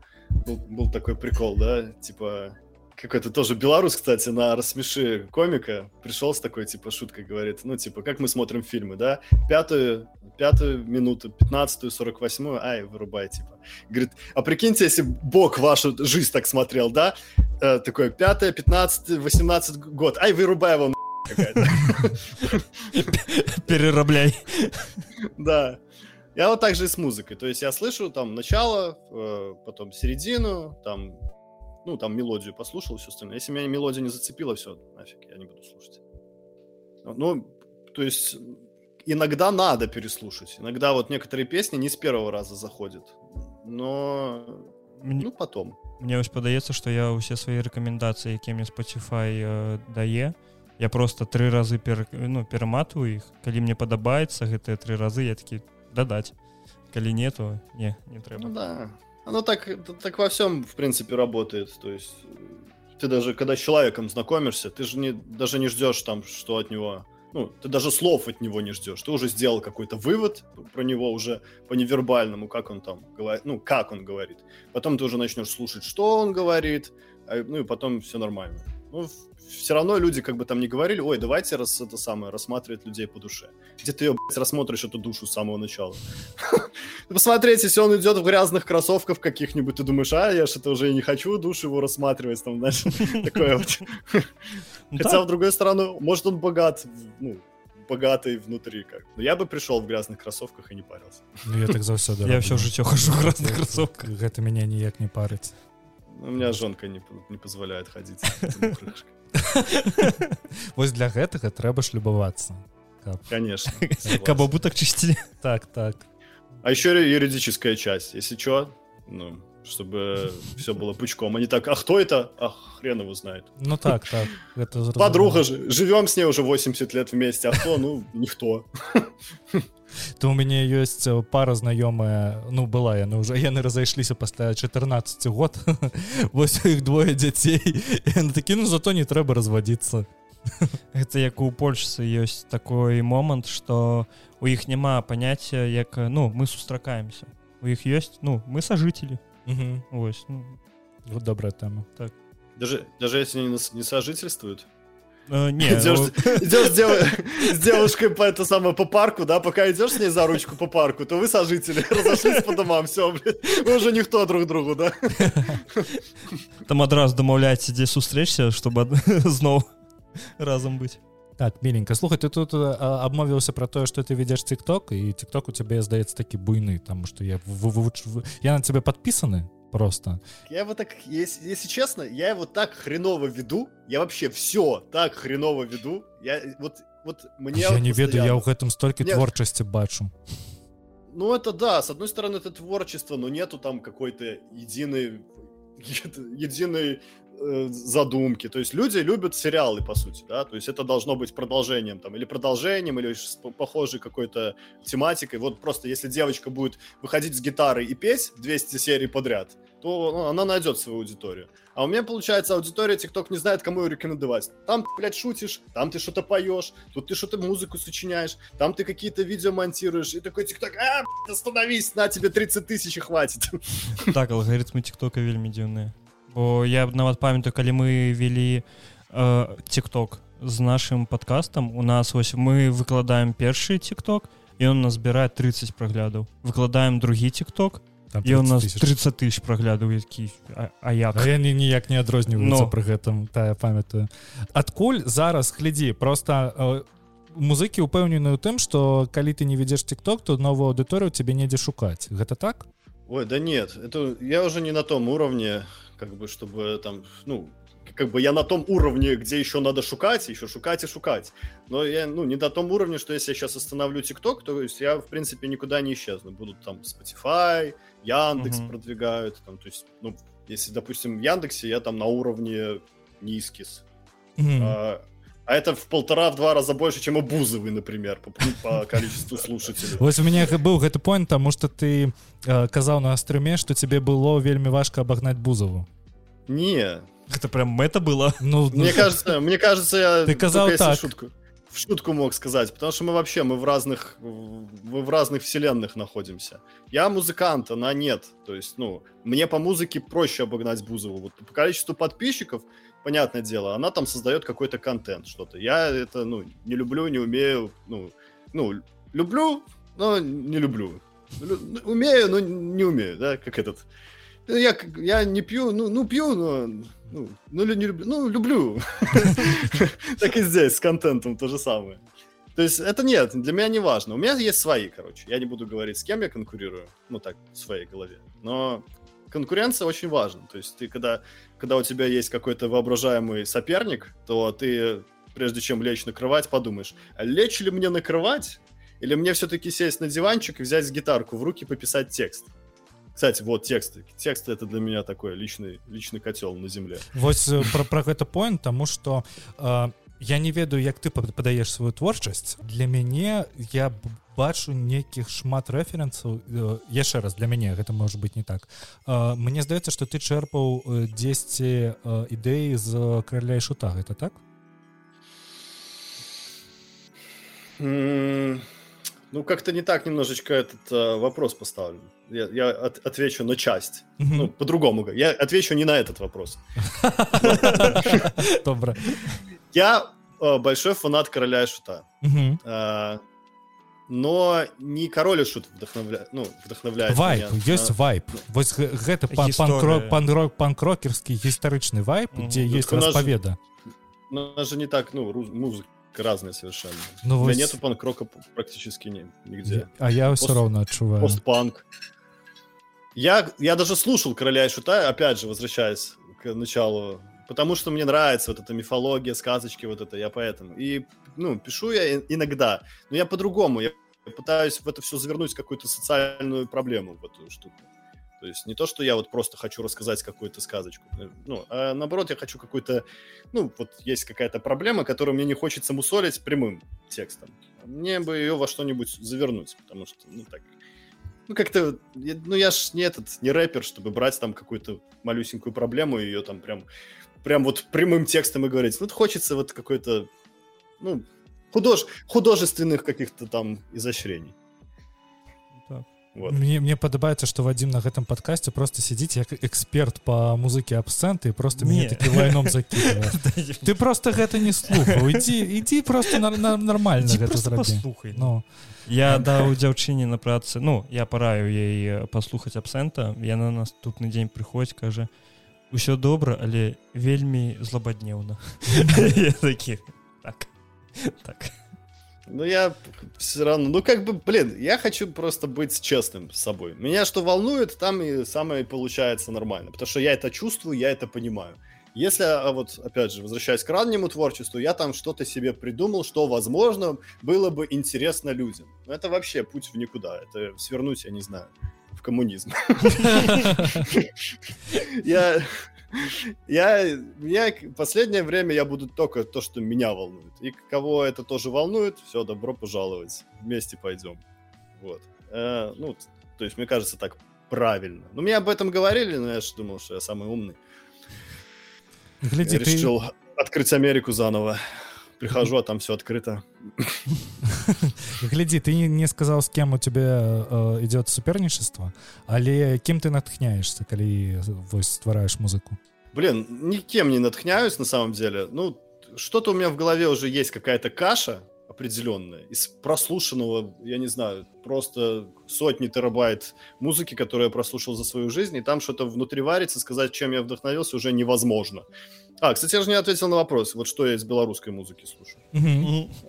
был, был такой прикол, да, типа какой-то тоже белорус, кстати, на «Рассмеши комика» пришел с такой, типа, шуткой, говорит, ну, типа, как мы смотрим фильмы, да? Пятую, пятую минуту, пятнадцатую, сорок восьмую, ай, вырубай, типа. Говорит, а прикиньте, если Бог вашу жизнь так смотрел, да? Э, такой, пятое, пятнадцатый, восемнадцатый год, ай, вырубай его, Перерабляй. Да. Я вот так же и с музыкой. То есть я слышу там начало, э, потом середину, там ну, там мелодию послушал, все остальное. Если меня мелодия не зацепила, все, нафиг, я не буду слушать. Ну, то есть иногда надо переслушать. Иногда вот некоторые песни не с первого раза заходят. Но мне, ну, потом. Мне вось падаецца, што я ўсе свае рэкамендацыі, якія мне Spotify э, дае, я просто тры разы пер, ну, пераматываю іх. Калі мне падабаецца гэтыя тры разы, я такі дадаць. Калі не, то не, не трэба. Ну, да. Оно так, так во всем, в принципе, работает. То есть ты даже, когда с человеком знакомишься, ты же не, даже не ждешь там, что от него... Ну, ты даже слов от него не ждешь. Ты уже сделал какой-то вывод про него уже по невербальному, как он там говорит, ну, как он говорит. Потом ты уже начнешь слушать, что он говорит, а, ну, и потом все нормально. Ну, все равно люди как бы там не говорили, ой, давайте раз это самое, рассматривать людей по душе. Где ты ее, блядь, рассмотришь эту душу с самого начала? Посмотреть, если он идет в грязных кроссовках каких-нибудь, ты думаешь, а, я что-то уже и не хочу душу его рассматривать, там, знаешь, такое вот. Хотя, в другую сторону, может, он богат, ну, богатый внутри как. Но я бы пришел в грязных кроссовках и не парился. Ну, я так заўсёды Я все жыццё хожу в грязных кроссовках. Гэта меня ніяк не парыць. У меня жонка не, не позволяет ходить. Вось для гэтага трэба ж любавацца. Конечно. Каб абутак чысці. Так, так. А еще юридическая часть. Если что, ну, чтобы все было пучком. А не так, а кто это? А хрен его знает. Ну так, так. Это Подруга же. Живем с ней уже 80 лет вместе. А кто? Ну, никто. то у мяне ёсць пара знаёмая ну была яны уже яны разышліся пасля 14 год вось іх двое дзяцей такі ну зато не трэба разводиться гэта як у польшцы ёсць такой момант что у іх няма паняцця як ну мы сустракаемся. У іх ёсць ну мы сажителі ось ну. вот добрая тема. Так. Даже даже если они не сожительствуют? Э, не, идешь, ну... с, дев... с девушкой по это самое по парку, да, пока идешь с ней за ручку по парку, то вы сожители, разошлись по домам, все, вы уже никто друг другу, да. Там адразу домаўляць, дзе сустрэчся, чтобы зноў разом быть. так миленько слухай ты тут э, обмовіўся про тое что ты ведешь тикток і тикток у тебе здаецца такі буйны тому что я вывучу я на тебе подписаны просто я его так если, если честно я его так хреново веду я вообще все так хреново веду я вот вот мне я не ведаю я ў гэтым столькі мне... творчасці бачу ну это да с одной стороны это творчество но нету там какой-то единый единой э, задумки. То есть люди любят сериалы, по сути, да, то есть это должно быть продолжением там, или продолжением, или похожей какой-то тематикой. Вот просто если девочка будет выходить с гитарой и петь 200 серий подряд, то ну, она найдет свою аудиторию. А у меня, получается, аудитория TikTok не знает, кому ее рекомендовать. Там, блядь, шутишь, там ты что-то поешь, тут ты что-то музыку сочиняешь, там ты какие-то видео монтируешь, и такой TikTok, а, блядь, остановись, на тебе 30 тысяч и хватит. Так, алгоритмы TikTok вельмі дзіўныя. Бо я нават памятаю, калі мы вели э, TikTok з нашим подкастом, у нас вось мы выкладаем першы TikTok, і он нас збірае 30 праглядаў. Выкладаем другі TikTok, Там і у нас 30 тысяч. праглядаў які а, а як? А я не ніяк не адрозніваюцца пры гэтым тая памятаю. Адкуль зараз глядзі просто э, музыкі упэўнены ў тым что калі ты не ведзеш тикток то новую аўдыторыю тебе недзе шукаць. Гэта так? Ой да нет это я уже не на том уровне как бы чтобы там ну как бы я на том уровне, где еще надо шукать, еще шукать и шукать. Но я, ну, не на том уровне, что если я сейчас остановлю ТикТок, то есть я, в принципе, никуда не исчезну. Будут там Spotify, Яндекс угу. продвигают, там, то есть, ну, если, допустим, в Яндексе я там на уровне низкис. Угу. А, а это в полтора-два раза больше, чем у Бузовой, например, по, по количеству слушателей. Вот у меня был гэты point, потому что ты э, казал на стриме, что тебе было вельми важко обогнать Бузову. Не, это прям это было. Ну, мне кажется, мне кажется, я ты сказал так. шутку в шутку мог сказать, потому что мы вообще мы в разных мы в разных вселенных находимся. Я музыкант, она нет, то есть ну мне по музыке проще обогнать Бузову. Вот по количеству подписчиков, понятное дело, она там создает какой-то контент, что-то. Я это ну не люблю, не умею, ну ну люблю, но не люблю. Лю, умею, но не умею, да, как этот. Я я не пью, ну ну пью, но ну, ну, не люблю, ну, люблю. Так и здесь, с контентом то же самое. То есть это нет, для меня не важно. У меня есть свои, короче. Я не буду говорить, с кем я конкурирую. Ну, так, в своей голове. Но конкуренция очень важна. То есть ты, когда, когда у тебя есть какой-то воображаемый соперник, то ты, прежде чем лечь накрывать, подумаешь, а лечь ли мне накрывать? Или мне все-таки сесть на диванчик и взять гитарку в руки, пописать текст? Кстати, вот тексты. Тексты это для меня такой личный, личный котел на земле. Вот э, про, про гэта point, тому что э, я не ведаю, як ты падаеш сваю творчасць. Для мяне я бачу нейкіх шмат рэферэнсаў э, яшчэ раз для мяне гэта может быть не так. Э, мне здаецца, что ты чэрпаў 10 э, ідэі з караля і шута гэта так? Mm. Ну, как-то не так немножечко этот э, вопрос поставлен. Я, я от, отвечу на часть. Mm-hmm. Ну, по-другому. Я отвечу не на этот вопрос. Добро. Я э, большой фанат короля и шута. но не король и шут вдохновляет, ну, вдохновляет вайп, меня. есть вайп. Вот гэта панк-рок, панк-рокерский историчный вайп, где есть расповеда. У нас же не так, ну, музыка разные совершенно. Ну, У меня вот... нету панк-рока практически ни, нигде. А я Пост... все равно отчуваю. Постпанк. Я, я даже слушал «Короля и Шута», опять же, возвращаясь к началу, потому что мне нравится вот эта мифология, сказочки, вот это, я поэтому. И, ну, пишу я иногда, но я по-другому, я пытаюсь в это все завернуть какую-то социальную проблему, в эту штуку. То есть не то, что я вот просто хочу рассказать какую-то сказочку, э, ну, а наоборот, я хочу какой-то, ну, вот есть какая-то проблема, которую мне не хочется мусолить прямым текстом. Мне бы ее во что-нибудь завернуть, потому что, ну, так, ну, как-то, ну, я ж не этот, не рэпер, чтобы брать там какую-то малюсенькую проблему и ее там прям, прям вот прямым текстом и говорить. Ну, хочется вот какой-то, ну, худож, художественных каких-то там изощрений. Вот. Мне, мне падабаецца што Вадзім на гэтым падкасці просто сядзіць як эксперт по музыкі абсэнты просто мне такі вайном закі ты просто гэта не слухаў ідзі ідзі просто на, на, нормально слухай но я даў дзяўчыне на працы ну я параю ей паслухаць абсэнта яна наступны дзень прыходзь кажа ўсё добра але вельмі злабаднеўна такі так Ну, я все равно, ну, как бы, блин, я хочу просто быть честным с собой. Меня что волнует, там и самое получается нормально. Потому что я это чувствую, я это понимаю. Если, а вот, опять же, возвращаясь к раннему творчеству, я там что-то себе придумал, что, возможно, было бы интересно людям. Но это вообще путь в никуда. Это свернуть, я не знаю, в коммунизм. Я... Я, меня последнее время я буду только то, что меня волнует. И кого это тоже волнует, все, добро пожаловать. Вместе пойдем. Вот. Э, ну, то есть, мне кажется, так правильно. Ну, мне об этом говорили, но я же думал, что я самый умный. Гляди, я решил открыть Америку заново. Прихожу, а там все открыто. Глядзі ты не сказаў з кем у тебе э, идет суперничество але кем ты натхняешься калі вось ствараешь музыку блин никем не натхняюсь на самом деле ну что-то у меня в голове уже есть какая-то каша определенная из прослушанного я не знаю просто сотни терабайт музыки которую я прослушал за свою жизнь и там что-то внутри варится сказать чем я вдохновился уже невозможно а, кстати, я же не ответил на вопрос. Вот что я из белорусской музыки слушаю.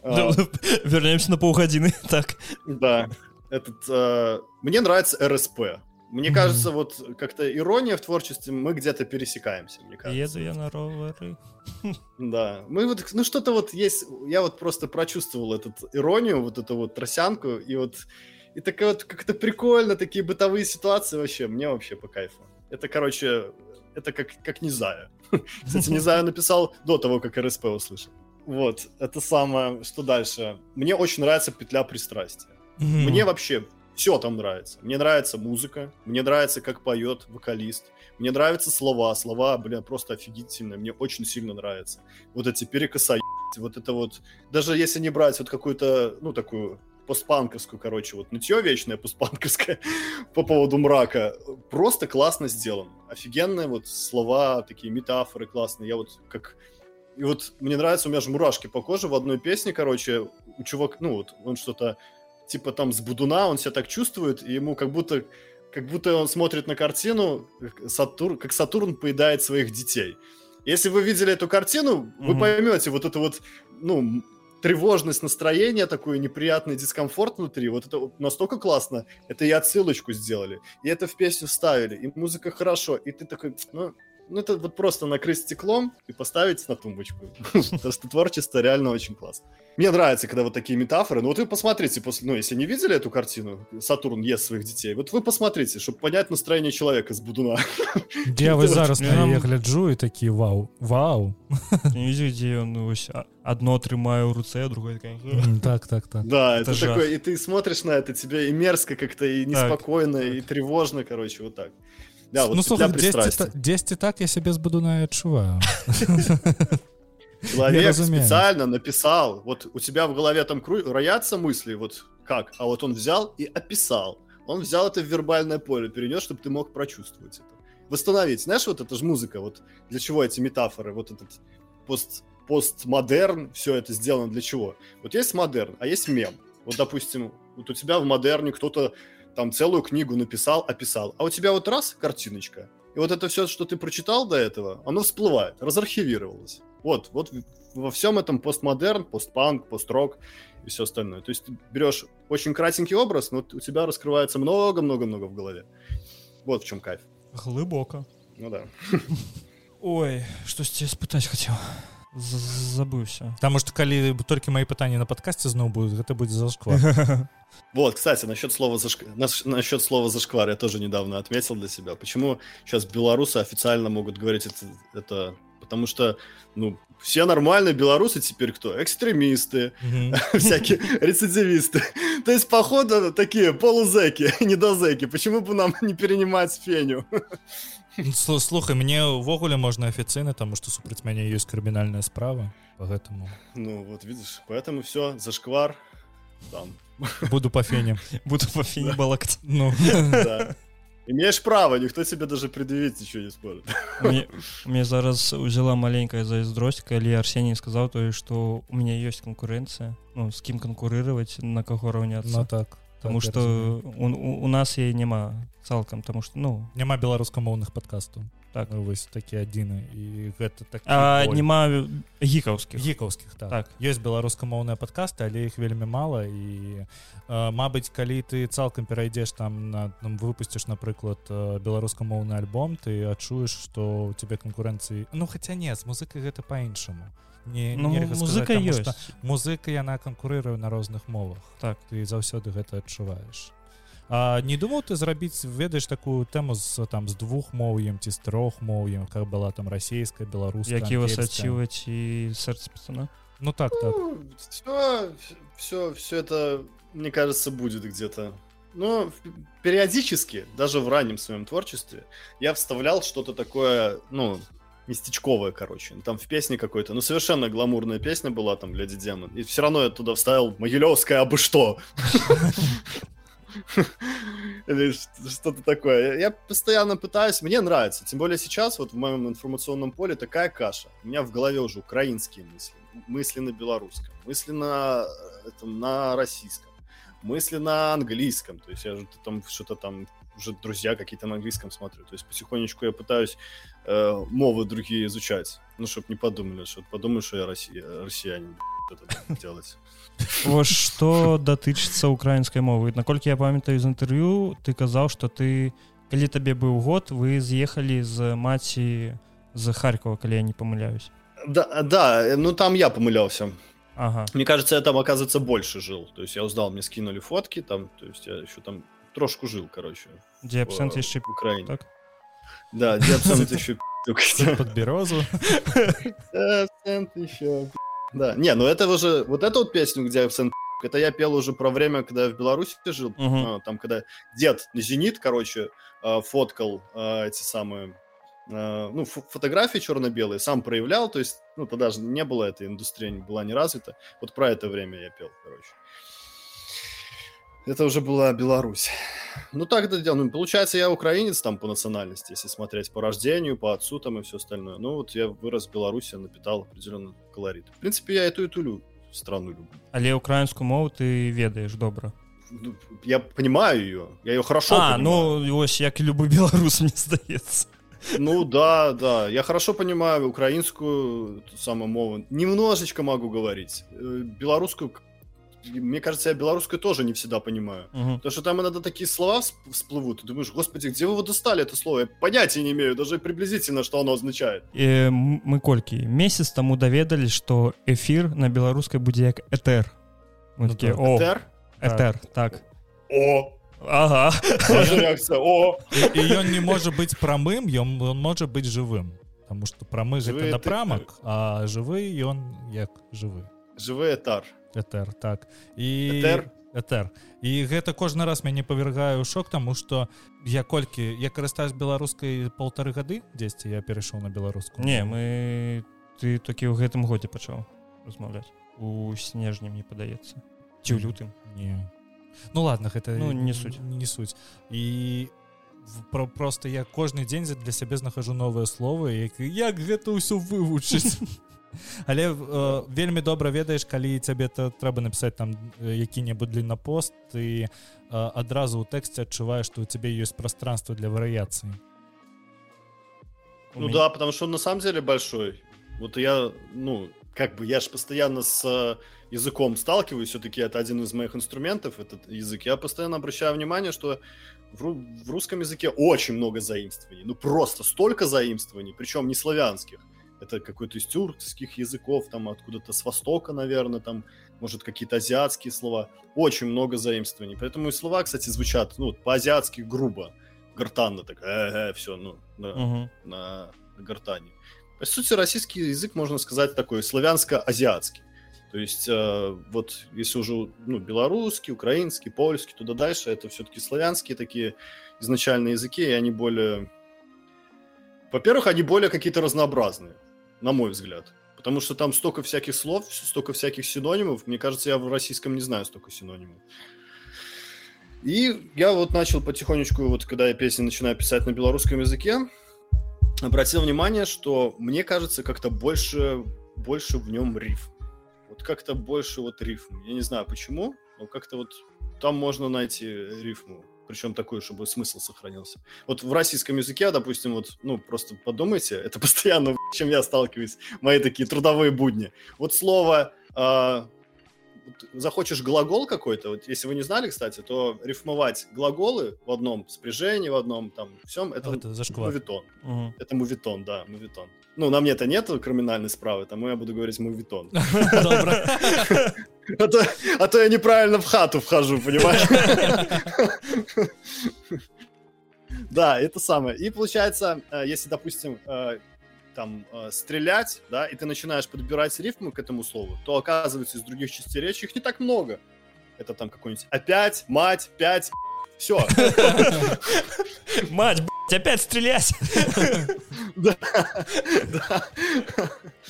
А. Вернемся на полгодины. Так. Да. Этот, а, мне нравится РСП. Мне кажется, вот как-то ирония в творчестве, мы где-то пересекаемся, мне кажется. Еду я на роверы. Да. Мы вот, ну что-то вот есть, я вот просто прочувствовал эту иронию, вот эту вот тросянку, и вот, и такая вот как-то прикольно, такие бытовые ситуации вообще, мне вообще по кайфу. Это, короче, это как, как Низая. Кстати, Низая написал до того, как РСП услышал. Вот, это самое, что дальше. Мне очень нравится петля пристрастия. Мне вообще все там нравится. Мне нравится музыка, мне нравится, как поет вокалист, мне нравятся слова. Слова, бля, просто офигительные, мне очень сильно нравится. Вот эти перекоса, вот это вот, даже если не брать вот какую-то, ну, такую постпанковскую, короче, вот нытье вечное постпанковское по поводу мрака. Просто классно сделан. Офигенные вот слова, такие метафоры классные. Я вот как... И вот мне нравится, у меня же мурашки по коже в одной песне, короче, у чувака, ну вот, он что-то типа там с Будуна, он себя так чувствует, и ему как будто как будто он смотрит на картину, Сатур, как Сатурн поедает своих детей. Если вы видели эту картину, mm-hmm. вы поймете вот это вот, ну, тревожность настроения, такой неприятный дискомфорт внутри, вот это настолько классно, это и отсылочку сделали, и это в песню вставили, и музыка хорошо, и ты такой, ну, ну, это вот просто накрыть стеклом и поставить на тумбочку. Потому что творчество реально очень классно. Мне нравится, когда вот такие метафоры. Ну, вот вы посмотрите, после, ну, если не видели эту картину, Сатурн ест своих детей, вот вы посмотрите, чтобы понять настроение человека с Будуна. Где вы зараз на я гляджу и такие, вау, вау. Не видите, где он ну, одно трымаю в руце, другое такое... Так, так, так. Да, это, такое, и ты смотришь на это, тебе и мерзко как-то, и неспокойно, и тревожно, короче, вот так. Да, вот ну слухай, 10, 10 так я себе с Будуна отчуваю. Человек специально написал, вот у тебя в голове там роятся мысли, вот как, а вот он взял и описал. Он взял это в вербальное поле, перенес, чтобы ты мог прочувствовать это. Восстановить. Знаешь, вот это же музыка, вот для чего эти метафоры, вот этот пост, постмодерн, все это сделано для чего? Вот есть модерн, а есть мем. Вот, допустим, вот у тебя в модерне кто-то там целую книгу написал, описал. А у тебя вот раз картиночка, и вот это все, что ты прочитал до этого, оно всплывает, разархивировалось. Вот, вот во всем этом постмодерн, постпанк, построк и все остальное. То есть ты берешь очень кратенький образ, но у тебя раскрывается много-много-много в голове. Вот в чем кайф. Глубоко. Ну да. Ой, что тебе спытать хотел забыўся Таму што калі толькі мои пытанні на подкасте зноў будут гэта будет зашквар вот кстати насчет слова зашк... насчет слова зашквар я тоже недавно отметил для себя почему сейчас белорусы официально могут говорить это, это потому что ну все нормальные белорусы теперь кто экстремисты всякие рецидивисты то есть походу такие полузеки недозеки почему бы нам не перенимать феню слухай мне увогуле можна афіцыйна тому что супраць мяне ёсць крымінальная справа по гэтаму ну вот видишь поэтому все зашквар там буду по фене буду по фене балакать ну имеешь право никто тебе даже предъявить ничего не спорит мне зараз узяла маленькая зайздрость калі арсений сказал то что у меня есть конкуренция ну с кем конкурировать на кого равняться ну так Таму што у, у, у нас яе няма цалкам таму што ну няма беларускамоўных подкастаў Так. вось такі адзіны і гэта так а, няма гікаўскіх гікаўскіх так. Так. ёсць беларускамоўныя падкасты але іх вельмі мала і э, Мабыць калі ты цалкам перайдзеш там на там, выпусціш напрыклад э, беларускамоўны альбом ты адчуеш што у тебе канкурэнцыі ну хаця не з музыкай гэта па-іншаму не ну, нельга сказаць, музыка таму ёсць што музыка яна канкурыруе на розных мовах. Так. ты заўсёды гэта адчуваеш. А не думаў ты зрабіць ведаеш такую тэму з там з двух моўем ці з трох моўем как была там расійская беларуская які вас адчуваць і сэрца пацана? Ну так так. Все, все, все это, мне кажется, будет где-то. Но периодически, даже в раннем своем творчестве, я вставлял что-то такое, ну, местечковое, короче. Там в песне какой-то, ну, совершенно гламурная песня была там «Леди Демон». И все равно я туда вставил «Могилевская, абы что». Или что-то такое. Я постоянно пытаюсь, мне нравится. Тем более сейчас вот в моем информационном поле такая каша. У меня в голове уже украинские мысли, мысли на белорусском, мысли на, э, этом, на российском, мысли на английском. То есть я же там что-то там уже друзья какие-то на английском смотрю. То есть потихонечку я пытаюсь э, мовы другие изучать. Ну, чтобы не подумали, что подумают, что я россия, россиянин. б***ь, Это так делать. Вось што датычыцца украінскай мовы наколькі я памятаю з інтэрв'ю ты казаў што ты калі табе быў год вы з'ехалі з маці з харькова калі я не памыляюсь Да, да, э, ну там я помылялся. Ага Мне кажется, я там, оказывается, больше жил. То есть я узнал, мне скинули фотки там, то есть я еще там трошку жил, короче, дзе абсент в, яшчэ в Украине. так? Да, где абсент еще под березу. Абсент еще Да, не, ну это уже, вот эту вот песню, где пи***к, это я пел уже про время, когда я в Беларуси жил, а, там, когда дед на «Зенит», короче, а, фоткал а, эти самые, ну, фо- фотографии черно-белые, сам проявлял, то есть, ну, тогда же не было этой индустрии, не была не развита. Вот про это время я пел, короче. Это уже была Беларусь. Ну, так это дело. Ну, получается, я украинец там по национальности, если смотреть по рождению, по отцу там и все остальное. Ну, вот я вырос в Беларуси, напитал определенный колорит. В принципе, я эту и ту лю- страну люблю. але украінскую мову ты ведаеш добра Ну, Я понимаю ее, я ее хорошо а понимаю. ну ось як і любы беларус мне здаецца Ну да, да. Я хорошо понимаю украинскую ту самую мову. Немножечко могу говорить. Э, Белорусскую, мне кажется, я белорусскую тоже не всегда понимаю. Мгм. Потому что там иногда такие слова всп- всплывут, и думаешь, господи, где вы его достали это слово? Я понятия не имею, даже приблизительно, что оно означает. Э, м- мы колькі месяц таму даведалі што эфір на беларускай будзе як этер Мы Ну такія, так. о Этер? этер так О! Ага Тоже реакция. О! і ён не можа быць прамым ён он можа быць жывым Таму што прамы Жывы гэта это- напрамак а жывы ён як жывы Живой этар. Этер так. І Этер? Этер. І гэта кожны раз мяне павяргае ў шок таму што я колькі я карыстаюсь беларускай полторы гады дзесьці я перайшоў на беларускую. Не мы ты толькі ў гэтым годзе пачаў размаўляць. У снежні мне падаецца. Ці ў лютым? Не ну ладно гэта Ну, не суть. не суть. І про просто я кожны дзень для сябе знахожу новыя словы як, як гэта ўсё вывучыць але э, вельмі добра ведаеш калі цябе то трэба напісаць там э, які-небудзь длиннапост ты э, адразу ў тэксце адчуваеш што у цябе ёсць пространство для варыяцыі У Ну мяне- да, потому что он на самом деле большой. Вот я, ну, как бы я же постоянно с э, языком сталкиваюсь, все-таки это один из моих инструментов, этот язык. Я постоянно обращаю внимание, что в, ру- в русском языке очень много заимствований. Ну просто столько заимствований, причем не славянских. Это какой-то из тюркских языков, там откуда-то с востока, наверное, там, может, какие-то азиатские слова. Очень много заимствований. Поэтому и слова, кстати, звучат, ну, по-азиатски грубо. Гортанно так, э, все, ну, да Мгм. на, на гортани. По сути, российский язык, можно сказать, такой славянско-азиатский. То есть, э, вот если уже ну, белорусский, украинский, польский, туда дальше, это все-таки славянские такие изначальные языки, и они более... Во-первых, они более какие-то разнообразные, на мой взгляд. Потому что там столько всяких слов, столько всяких синонимов. Мне кажется, я в российском не знаю столько синонимов. И я вот начал потихонечку, вот когда я песни начинаю писать на белорусском языке, обратил внимание, что мне кажется, как-то больше, больше в нем рифм. Вот как-то больше вот рифм. Я не знаю почему. но как-то вот там можно найти рифму, причем такую, чтобы смысл сохранился. Вот в российском языке, допустим, вот, ну, просто подумайте, это постоянно, чем я сталкиваюсь, мои такие трудовые будни. Вот слово а, захочешь глагол какой-то, вот если вы не знали, кстати, то рифмовать глаголы в одном спряжении, в одном там всем, это, это мувитон. Угу. Это мувитон, да, мувитон. Ну, на мне-то нет криминальной справы, тому я буду говорить мувитон. А то, а то я неправильно в хату вхожу, понимаешь? Да, это самое. И получается, э, если, допустим, э, там э, стрелять, да, и ты начинаешь подбирать рифмы к этому слову, то оказывается из других частей речи их не так много. Это там какой-нибудь опять, мать, пять, все. Мать, опять стрелять.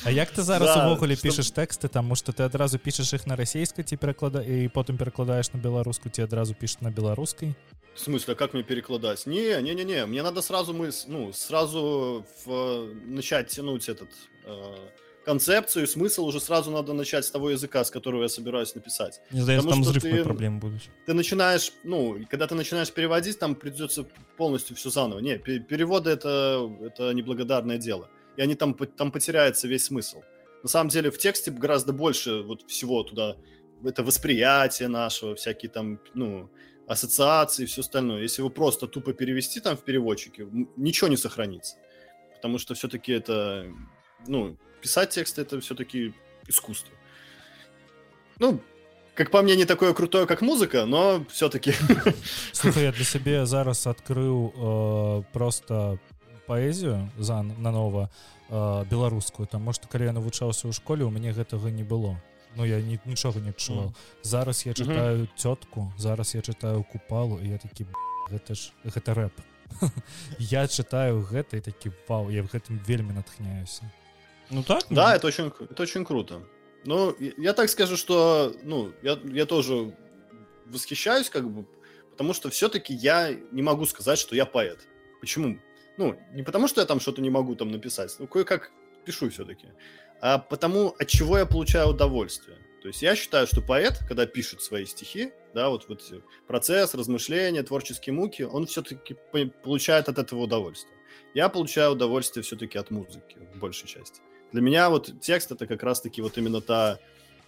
А як ты зараз увогуле пішаш тэксты таму што ты адразу пішаш іх на расійскай ці пераклада і потым перакладаеш на беларуску ці адразу пішаш на беларускай В смысле, а как мне перекладать? Не, не, не, не. Мне надо сразу мы, ну, сразу в, начать тянуть этот э, концепцию, смысл уже сразу надо начать с того языка, с которого я собираюсь написать. Не знаю, там взрыв ты, проблемы будут. Ты начинаешь, ну, когда ты начинаешь переводить, там придется полностью все заново. Не, переводы это, это неблагодарное дело. И они там, там потеряется весь смысл. На самом деле в тексте гораздо больше вот всего туда. Это восприятие нашего, всякие там, ну, ассоциации и все остальное. Если вы просто тупо перевести там в переводчике, ничего не сохранится. Потому что все-таки это, ну, писать текст это все-таки искусство. Ну, как по мне, не такое крутое, как музыка, но все-таки. Слухай, я для себе зараз открыл э, просто поэзію за нанова э, беларускую таму што калі я навучаўся ў школе у мяне гэтага не было Ну я ні, нічога не адчуваў mm. зараз я чытаю mm -hmm. цётку зараз я чытаю купалу і я такі гэта ж гэта рэп я чытаю гэта і такі пау я в гэтым вельмі натхняюся ну так да ну... это очень это очень круто ну я, я так скажу что ну я я тоже восхищаюсь как бы потому что все-таки я не могу сказать что я поэт почему ну не потому что я там что-то не могу там написать ну кое-как пишу все-таки а потому от чего я получаю удовольствие. То есть я считаю, что поэт, когда пишет свои стихи, да, вот, вот процесс, размышления, творческие муки, он все-таки получает от этого удовольствие. Я получаю удовольствие все-таки от музыки в большей части. Для меня вот текст это как раз-таки вот именно та,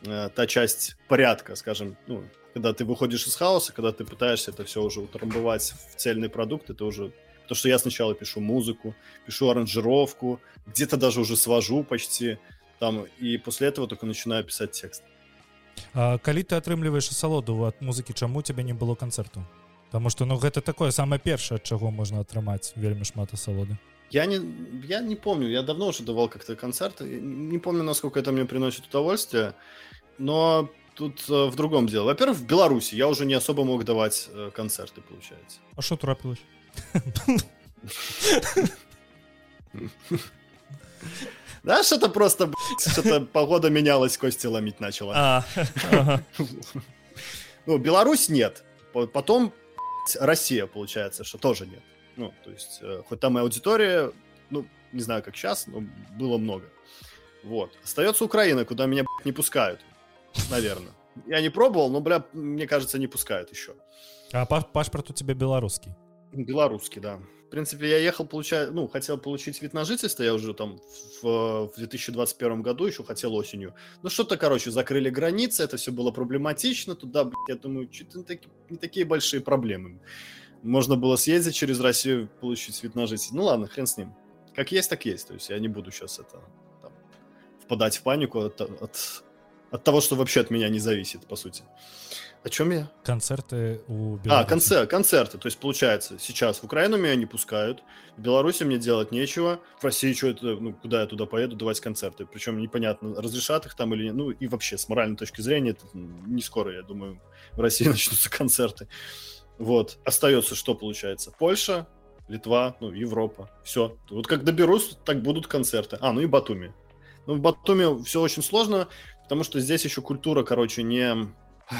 э, та часть порядка, скажем, ну, когда ты выходишь из хаоса, когда ты пытаешься это все уже утрамбовать в цельный продукт, это уже то, что я сначала пишу музыку, пишу аранжировку, где-то даже уже свожу почти, там і пасля этого только начинаю писать текст а, калі ты атрымліваеш асалоду ад музыкі чаму тебе не было канцэрту Таму что ну гэта такое самое першае ад чаго можна атрымаць вельмі шмат асалоды я не я не помню я давно уже давал как-то концерты не помню насколько это мне приносит удовольствие но тут э, в другом дело во-первых в беларуси я уже не особо мог давать э, концерты получается а что трапилось Да, что-то просто, что-то погода менялась, кости ломить начала. А, ну, Беларусь нет. Потом Россия, получается, что тоже нет. Ну, то есть, э, хоть там и аудитория, ну, не знаю, как сейчас, но было много. Вот. Остается Украина, куда меня не пускают, наверное. Я не пробовал, но, бля, мне кажется, не пускают еще. А паспорт у тебя белорусский? Белорусский, да принципе, я ехал, получая, ну, хотел получить вид на жительство, я уже там в, в 2021 году еще хотел осенью. Ну, что-то, короче, закрыли границы, это все было проблематично, туда, блядь, я думаю, что-то не, таки, не такие большие проблемы. Можно было съездить через Россию, получить вид на жительство. Ну, ладно, хрен с ним. Как есть, так есть. То есть я не буду сейчас это там, впадать в панику от, от, от того, что вообще от меня не зависит, по сути. О чем я? Концерты у Беларуси. А, концерт, концерты. То есть, получается, сейчас в Украину меня не пускают, в Беларуси мне делать нечего, в России что это, ну, куда я туда поеду давать концерты. Причем непонятно, разрешат их там или нет. Ну, и вообще, с моральной точки зрения, это не скоро, я думаю, в России начнутся концерты. Вот. Остается что получается? Польша, Литва, ну, Европа. Все. Вот как доберусь, так будут концерты. А, ну и Батуми. Ну, в Батуми все очень сложно, потому что здесь еще культура, короче, не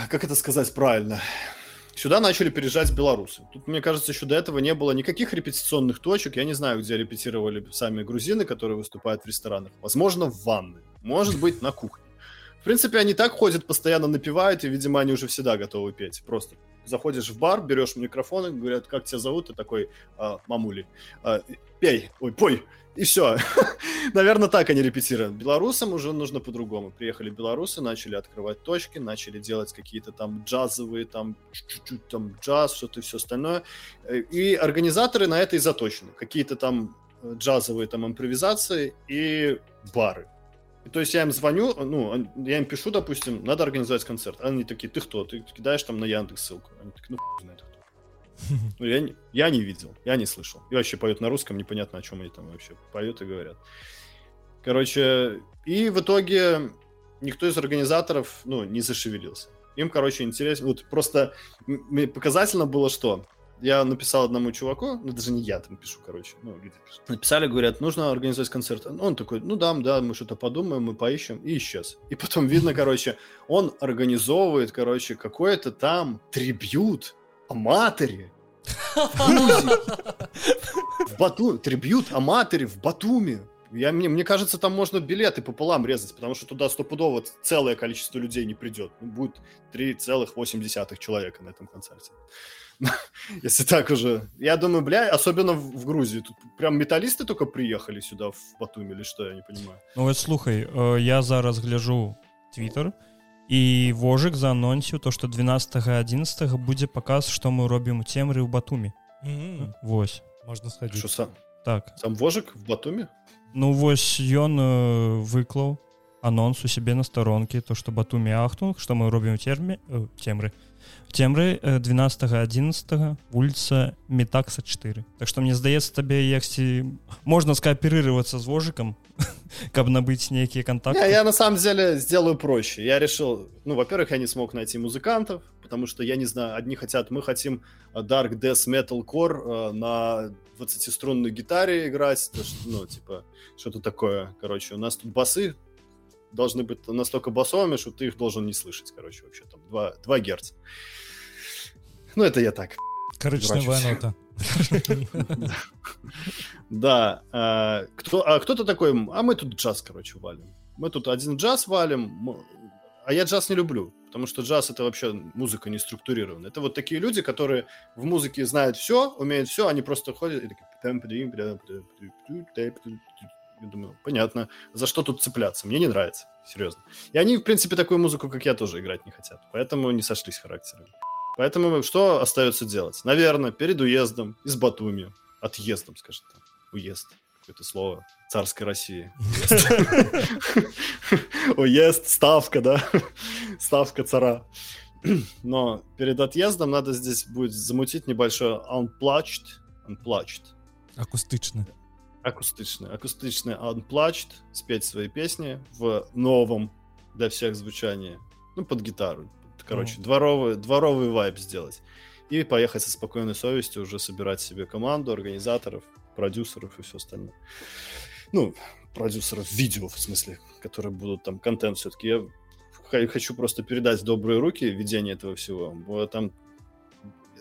как это сказать правильно, сюда начали переезжать белорусы. Тут, мне кажется, еще до этого не было никаких репетиционных точек. Я не знаю, где репетировали сами грузины, которые выступают в ресторанах. Возможно, в ванной. Может быть, на кухне. В принципе, они так ходят, постоянно напевают, и, видимо, они уже всегда готовы петь. Просто заходишь в бар, берешь микрофон, и говорят, как тебя зовут, ты такой, а, мамули, а, пей, ой, пой, и все. Наверное, так они репетируют. Белорусам уже нужно по-другому. Приехали белорусы, начали открывать точки, начали делать какие-то там джазовые, там чуть-чуть там джаз, что-то и все остальное. И организаторы на это и заточены. Какие-то там э, джазовые там импровизации и бары. И, то есть я им звоню, ну, я им пишу, допустим, надо организовать концерт. Они такие, ты кто? Ты кидаешь там на Яндекс ссылку. Они такие, ну, знает кто. Ну, я, не, я не видел, я не слышал. И вообще поют на русском, непонятно, о чем они там вообще поют и говорят. Короче, и в итоге никто из организаторов, ну, не зашевелился. Им, короче, интересно. Вот просто показательно было, что я написал одному чуваку, ну даже не я там пишу, короче, ну люди пишут. Написали, говорят, нужно организовать концерт. Он такой, ну да, да, мы что-то подумаем, мы поищем, и исчез. И потом видно, короче, он организовывает, короче, какой-то там трибют Аматоре. В Батуми. Трибют Аматоре в Батуми. Я, мне, мне кажется, там можно билеты пополам резать, потому что туда стопудово целое количество людей не придет. Ну, будет 3,8 человека на этом концерте. Если так уже. Я думаю, бля, особенно в, в Грузии. Тут прям металлисты только приехали сюда, в Батуми, или что, я не понимаю. Ну вот слухай, э, я зараз гляжу Твиттер, і вожык заанонсіў то што 12 11 будзе паказ што мы робім у цемры ў батуме mm -hmm. Вось можна схадзіць сам так сам вожык в батуме Ну вось ён э, выклаў анонс у сябе на старонкі то што батуме ахтунг што мы робім терме э, цемры цемры 12 11 вуліца метакса 4 Так што мне здаецца табе яксьці можна скааперироваться з вожыкам каб набыть некие контакты. Не, я на самом деле сделаю проще. Я решил ну во-первых я не смог найти музыкантов потому что я не знаю одни хотят мы хотим э, dark death metal core э, на 20-струнной гитаре играть ну типа что-то такое. Короче у нас тут басы должны быть настолько басовыми что ты их должен не слышать короче вообще там 2, 2 герца ну это я так коричневая нота Да. А, а кто-то такой, а мы тут джаз, короче, валим. Мы тут один джаз валим, а я джаз не люблю, потому что джаз это вообще музыка не структурированная. Это вот такие люди, которые в музыке знают все, умеют все, они просто ходят и такие... Я думаю, понятно, за что тут цепляться? Мне не нравится, серьезно. И они, в принципе, такую музыку, как я, тоже играть не хотят. Поэтому не сошлись характерами. Поэтому что остается делать? Наверное, перед уездом из Батуми, отъездом, скажем так, уезд, какое-то слово царской России. Уезд, ставка, да, ставка цара. Но перед отъездом надо здесь будет замутить небольшой unplugged, unplugged. Акустичный. Акустичный, акустичный unplugged, спеть свои песни в новом для всех звучании, ну, под гитару, короче, mm. дворовый, дворовый вайб сделать. И поехать со спокойной совестью уже собирать себе команду, организаторов, продюсеров и все остальное. Ну, продюсеров видео, в смысле, которые будут там контент все-таки. Я хочу просто передать в добрые руки ведение этого всего. Там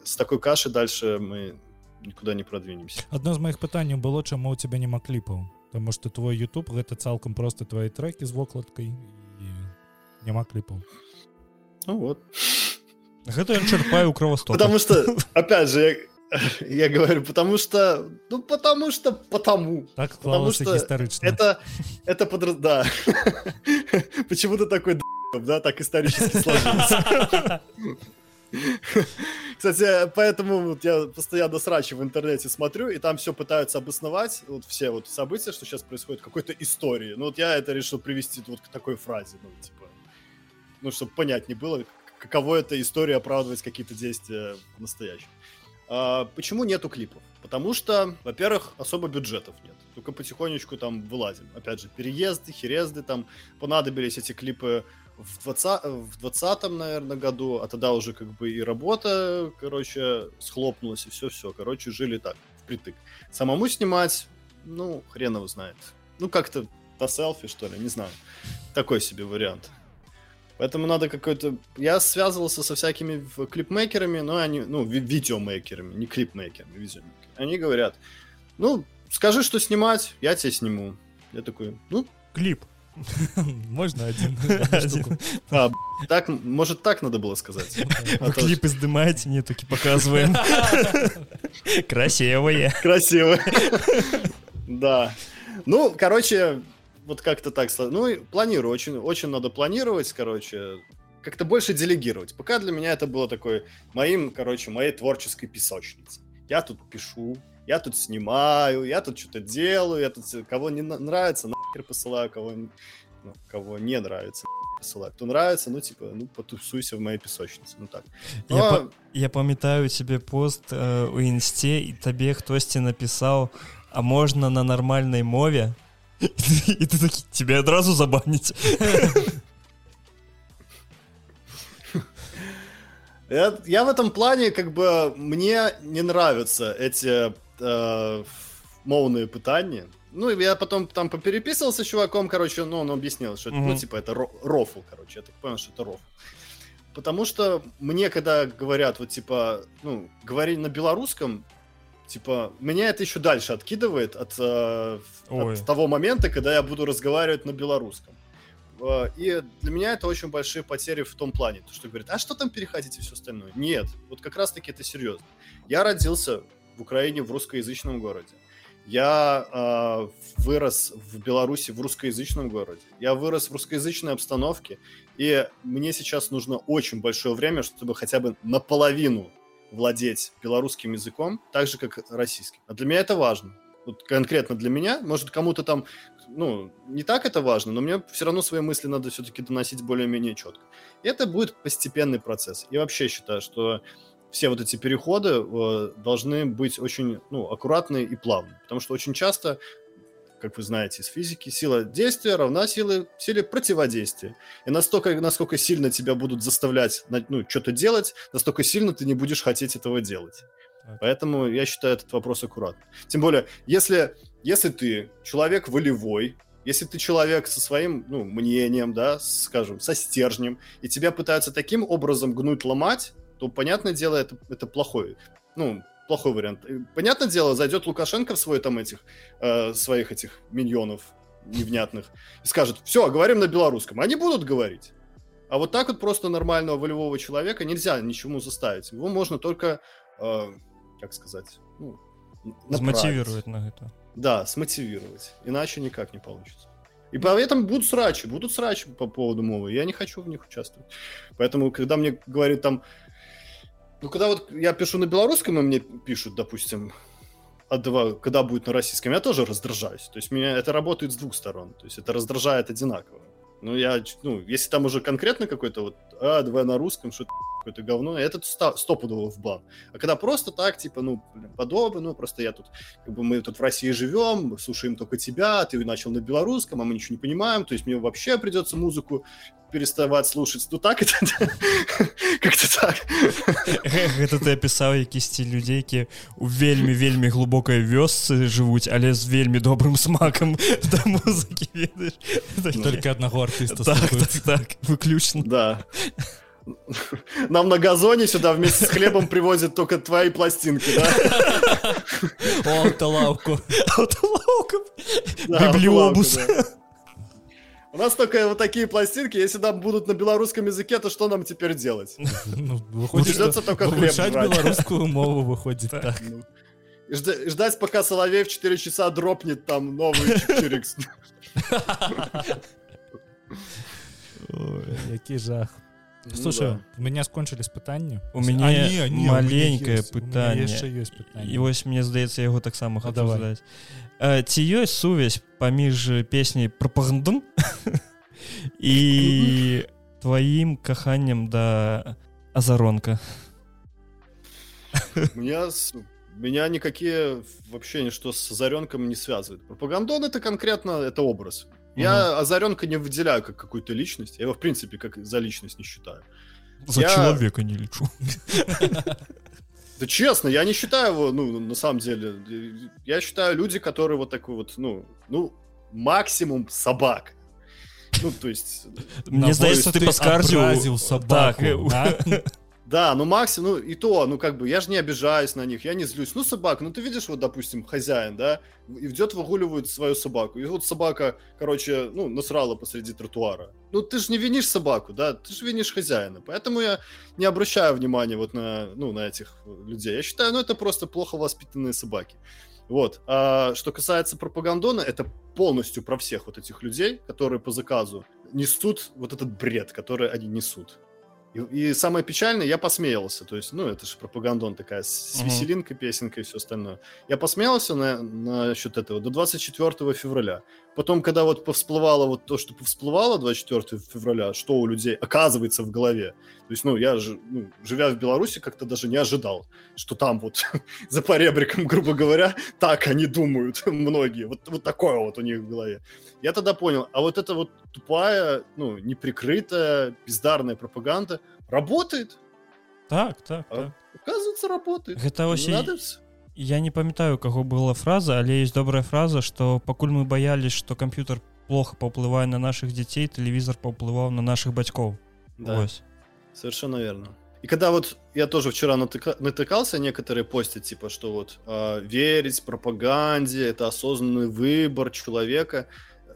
с такой каши дальше мы никуда не продвинемся. Одно из моих пытаний было, чему у тебя нема клипов. Потому что твой YouTube это цалком просто твои треки с вокладкой и нема клипов. Ну вот. Гэта у кровостока. Потому что, опять же, я, я говорю, потому что, ну, потому что, потому. Так потому что исторично. Это, это под... Да. Почему ты такой да, так исторически сложилось. Кстати, поэтому вот я постоянно срачи в интернете смотрю, и там все пытаются обосновать, вот все вот события, что сейчас происходит, какой-то истории. Ну вот я это решил привести вот к такой фразе, ну, типа, ну, чтобы понятнее было, каково это история оправдывать какие-то действия в настоящем. А, почему нету клипов? Потому что, во-первых, особо бюджетов нет. Только потихонечку там вылазим. Опять же, переезды, херезды, там понадобились эти клипы в 20, в 20 наверное, году, а тогда уже как бы и работа, короче, схлопнулась, и все-все. Короче, жили так, впритык. Самому снимать, ну, хрен его знает. Ну, как-то по селфи, что ли, не знаю. Такой себе вариант. Поэтому надо какой-то... Я связывался со всякими клипмейкерами, но они... Ну, ви- видеомейкерами, не клипмейкерами, видеомейкерами. Они говорят, ну, скажи, что снимать, я тебе сниму. Я такой, ну... Клип. Можно один. А, так, может, так надо было сказать. А Вы клипы снимаете, мне таки показываем. Красивые. Красиво. Да. Ну, короче, вот как-то так. Ну, планирую. Очень, очень надо планировать, короче. Как-то больше делегировать. Пока для меня это было такой моим, короче, моей творческой песочницей. Я тут пишу, я тут снимаю, я тут что-то делаю, я тут э, кого не на- нравится, нахер посылаю, кого, н- ну, кого не нравится, нахер посылаю. Кто нравится, ну, типа, ну, потусуйся в моей песочнице. Ну, так. Я, Ну, па- я памятаю тебе пост э, у інсце і табе хтосьці напісаў а можна на нармальнай мове і ты такі тебе адразу забаніць Я, я в этом плане, как бы, мне не нравятся эти э, мовные пытания. Ну, и я потом там попереписывался с чуваком, короче, ну, он объяснил, что, это, ну, Мгм. типа, это ро- рофл, короче, я так понял, что это рофл. Потому что мне, когда говорят, вот, типа, ну, говори на белорусском, типа, меня это еще дальше откидывает от, э, от того момента, когда я буду разговаривать на белорусском. Э, И для меня это очень большие потери в том плане, то, что говорят, а что там переходить и все остальное? Нет, вот как раз-таки это серьезно. Я родился в Украине в русскоязычном городе. Я э, вырос в Беларуси в русскоязычном городе. Я вырос в русскоязычной обстановке, и мне сейчас нужно очень большое время, чтобы хотя бы наполовину владеть белорусским языком, так же, как российским. А для меня это важно. Вот конкретно для меня, может, кому-то там, ну, не так это важно, но мне все равно свои мысли надо все-таки доносить более-менее четко. И это будет постепенный процесс. Я вообще считаю, что все вот эти переходы э, должны быть очень ну, аккуратные и плавные. Потому что очень часто, как вы знаете из физики, сила действия равна силе, силе противодействия. И настолько, насколько сильно тебя будут заставлять ну, что-то делать, настолько сильно ты не будешь хотеть этого делать. Поэтому я считаю этот вопрос аккуратным. Тем более, если, если ты человек волевой, если ты человек со своим ну, мнением, да, скажем, со стержнем, и тебя пытаются таким образом гнуть, ломать, то, понятное дело, это, это плохой, ну, плохой вариант. Понятное дело, зайдет Лукашенко в свой там этих, э, своих этих миньонов невнятных и скажет, все, говорим на белорусском. Они будут говорить. А вот так вот просто нормального волевого человека нельзя ничему заставить. Его можно только, э, как сказать, ну, направить. змотивірует на гэта Да, смотивировать. Иначе никак не получится. И поэтому будут срачи, будут срачи по поводу мовы. Я не хочу в них участвовать. Поэтому, когда мне говорят там... Ну, когда вот я пишу на белорусском, и мне пишут, допустим, а два, когда будет на российском, я тоже раздражаюсь. То есть меня это работает с двух сторон. То есть это раздражает одинаково. Ну, я, ну, если там уже конкретно какой-то вот, а, давай на русском, что-то какое-то говно, это ста- стопудово в бан. А когда просто так, типа, ну, блин, подобно, ну, просто я тут, как бы мы тут в России живем, мы слушаем только тебя, ты начал на белорусском, а мы ничего не понимаем, то есть мне вообще придется музыку переставать слушать. Ну, так это, как-то так. гэта ты апісаў якісьці людзей які у вельмі вельмі глубокай вёсцы жывуць але з вельмі добрым смакам да музыкі ведаеш Такі- Только одного артиста так, так, слухают. так, выключна Да. Нам на газоне сюда вместе с хлебом привозят только твои пластинки, да? Аўталаўка. Да, Библиобус. У нас только вот такие пластинки, если там будут на белорусском языке, то что нам теперь делать? Ну, выходит, Придется только хлеб брать. белорусскую мову выходит так. Ну, ждать, пока Соловей в 4 часа дропнет там новый чирикс. Ой, Який жах. Ну Слушай, да. у меня скончились пытанні. У мяне А, не, не, у меня маленькае есть, у меня пытанне. яшчэ ёсць пытанне. і вось мне здаецца яго таксама Ну, хочу давай. задаць Э, ці ёсць сувязь паміж песняй прапагандун і тваім каханнем да азаронка Меня, с- меня никакие вообще ничто с Озаренком не связывает. Пропагандон это конкретно это образ. Я Озаренка не выделяю как какую-то личность. Я его, в принципе, как за личность не считаю. за Я- чалавека не лічу Да честно, я не считаю его, ну, на самом деле. Я считаю люди, которые вот такой вот, ну, ну, максимум собак. Ну, то есть, Мне здаецца ты Абразил паскардзіў собаку, так, э, да? Да, ну максимум, ну и то, ну как бы, я же не обижаюсь на них, я не злюсь. Ну собака, ну ты видишь, вот, допустим, хозяин, да, идет выгуливает свою собаку, и вот собака, короче, ну, насрала посреди тротуара. Ну ты же не винишь собаку, да, ты же винишь хозяина. Поэтому я не обращаю внимания вот на, ну, на этих людей. Я считаю, ну это просто плохо воспитанные собаки. Вот. А что касается пропагандона, это полностью про всех вот этих людей, которые по заказу несут вот этот бред, который они несут. И, и самое печальное, я посмеялся. То есть, ну, это же пропагандон такая, с, с веселинкой, песенкой и все остальное. Я посмеялся на, на счет этого до 24 февраля. Потом, когда вот повсплывало вот то, что повсплывало 24 февраля, что у людей оказывается в голове. То есть, ну, я же, ну, живя в Беларуси, как-то даже не ожидал, что там вот за поребриком, грубо говоря, так они думают многие. Вот, вот такое вот у них в голове. Я тогда понял, а вот эта вот тупая, ну, неприкрытая, бездарная пропаганда работает. Так, так, А, так. Оказывается, работает. Гэта і- надо Я не памятаю каго была фраза але есть добрая фраза что пакуль мы боялись что компьютер плохо паўплывае на наших дзяцей тэлевізор паўплываў на наших бацькоў Да. Вось. Совершенно верно. И когда вот я тоже вчера натыка- натыкался, некоторые постят, типа, что вот а, верить пропаганде это осознанный выбор человека.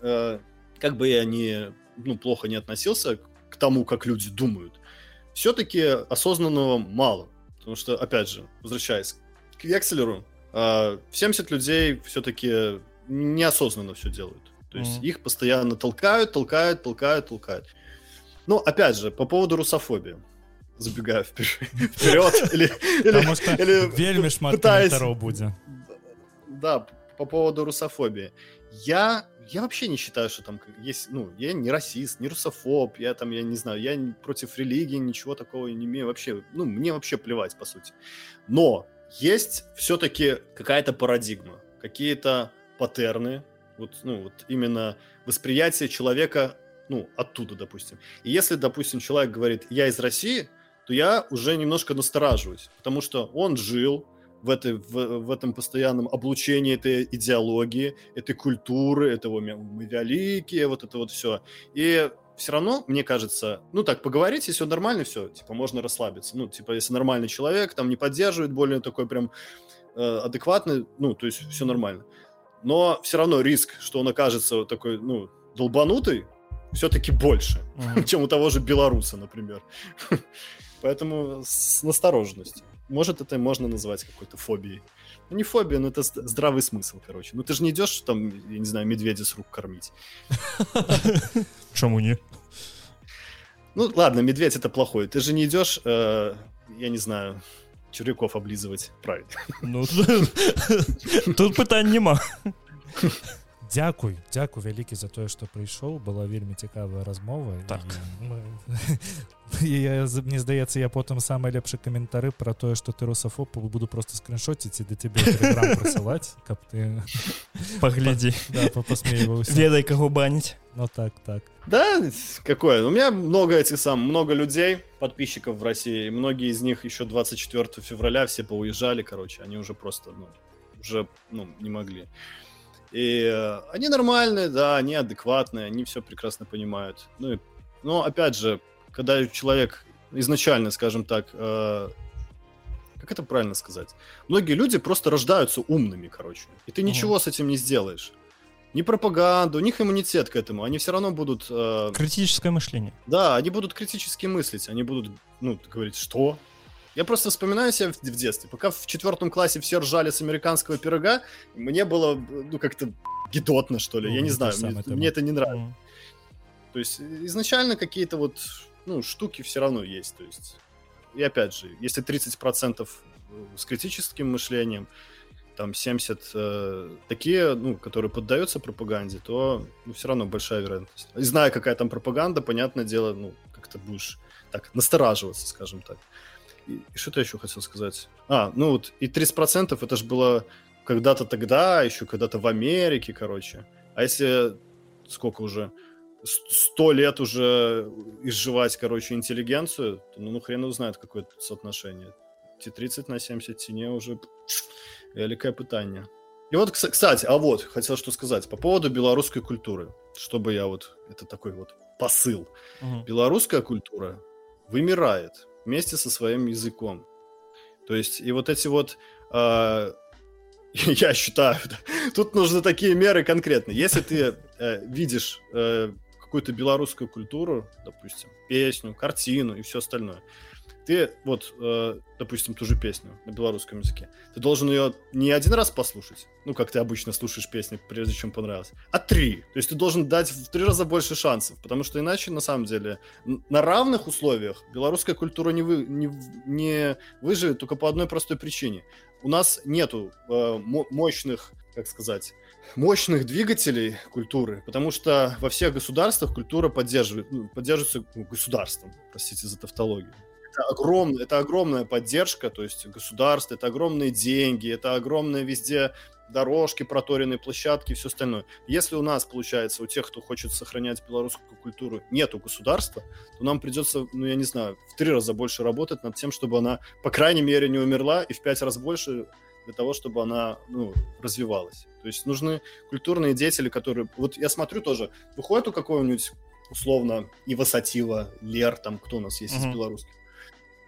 Э, как бы я ни ну, плохо не относился к тому, как люди думают, все-таки осознанного мало. Потому что, опять же, возвращаясь к Векселеру, а, 70 людей все-таки неосознанно все делают. То есть Мгм. их постоянно толкают, толкают, толкают, толкают. Ну, опять же, по поводу русофобии. Забегая вперед. Или, Потому что или шмат пытаясь- будзе Да, по поводу русофобии. Я, я вообще не считаю, что там есть... Ну, я не расист, не русофоб, я там, я не знаю, я против религии ничего такого не имею вообще. Ну, мне вообще плевать, по сути. Но есть все-таки какая-то парадигма, какие-то паттерны, вот, ну, вот именно восприятие человека, ну, оттуда, допустим. И если, допустим, человек говорит, я из России, то я уже немножко настораживаюсь, потому что он жил в, этой, в, в этом постоянном облучении этой идеологии, этой культуры, этого мы великие, вот это вот все. И все равно, мне кажется, ну так, поговорить, если все нормально, все, типа, можно расслабиться. Ну, типа, если нормальный человек, там, не поддерживает более такой прям э, адекватный, ну, то есть все нормально. Но все равно риск, что он окажется вот такой, ну, долбанутый, все-таки больше, Мгм. чем у того же белоруса, например. Поэтому с настороженностью. Может, это можно назвать какой-то фобией. Ну, не фобия, но это здравый смысл, короче. Ну, ты же не идешь там, я не знаю, медведя с рук кормить. Чаму не Ну, ладно, медведь это плохой. Ты же не идешь, э, я не знаю, червяков облизывать. Правильно. ну, тут пытань няма Дзякуй дзякуй вялікі за тое што прыйшоў была вельмі цікавая размова Так. І мы- і я, з- мне здаецца я потым самы лепшы каментары про тое што ты русафоб буду просто скриншоціць і да тебе прысылаць каб ты паглядзі да, па- пасмейваўся ведай каго баніць ну так так Да, какое? У меня много этих сам, много людей, подписчиков в России. и Многие из них еще 24 февраля все поуезжали, короче. Они уже просто, ну, уже, ну, не могли. И э, они нормальные, да, они адекватные, они все прекрасно понимают. Ну, и, но опять же, когда человек изначально, скажем так, э, как это правильно сказать? Многие люди просто рождаются умными, короче. И ты Мгм. ничего с этим не сделаешь. Ни пропаганду, у них иммунитет к этому. Они все равно будут... э, крытическое мышление да, они будут критически мыслить, они будут, ну, говорить, что? Я просто вспоминаю себя в, в детстве. Пока в четвертом классе все ржали с американского пирога, мне было, ну, как-то гидотно, что ли. Ну, Я не знаю, мне, мне это не нравится. Мгм. То есть э, изначально какие-то вот, ну, штуки все равно есть. То есть, и опять же, если 30% с критическим мышлением, там 70 э, такие, ну, которые поддаются пропаганде, то ну, все равно большая вероятность. И зная, какая там пропаганда, понятное дело, ну, как ты будешь так настораживаться, скажем так. И, и что-то еще хотел сказать. А, ну вот, и 30% это же было когда-то тогда, еще когда-то в Америке, короче. А если сколько уже, с- сто лет уже изживать, короче, интеллигенцию, то, ну, ну хрен его знает, какое тут соотношение. Ті 30 на 70 ціні уже великое пытание. И вот, кс- кстати, а вот, хотел что сказать по поводу белорусской культуры, чтобы я вот, это такой вот посыл. Мгм. Белорусская культура вымирает. вместе со своим языком. То есть, и вот эти вот, э, я считаю, тут нужны такие меры конкретные. Если ты э, видишь э, какую-то белорусскую культуру, допустим, песню, картину и все остальное, ты вот, э, допустим, ту же песню на белорусском языке, ты должен ее не один раз послушать, ну, как ты обычно слушаешь песни, прежде чем понравилось, а три. То есть ты должен дать в три раза больше шансов, потому что иначе, на самом деле, на равных условиях белорусская культура не, вы, не, не выживет только по одной простой причине. У нас нету э, мощных, как сказать, мощных двигателей культуры, потому что во всех государствах культура поддерживает, ну, поддерживается государством, простите за тавтологию это, огромная, это огромная поддержка, то есть государство, это огромные деньги, это огромные везде дорожки, проторенные площадки и все остальное. Если у нас, получается, у тех, кто хочет сохранять белорусскую культуру, нету государства, то нам придется, ну, я не знаю, в три раза больше работать над тем, чтобы она, по крайней мере, не умерла, и в пять раз больше для того, чтобы она ну, развивалась. То есть нужны культурные деятели, которые... Вот я смотрю тоже, выходит у какого-нибудь условно Ивасатива, Лер, там кто у нас есть mm-hmm. из белорусских,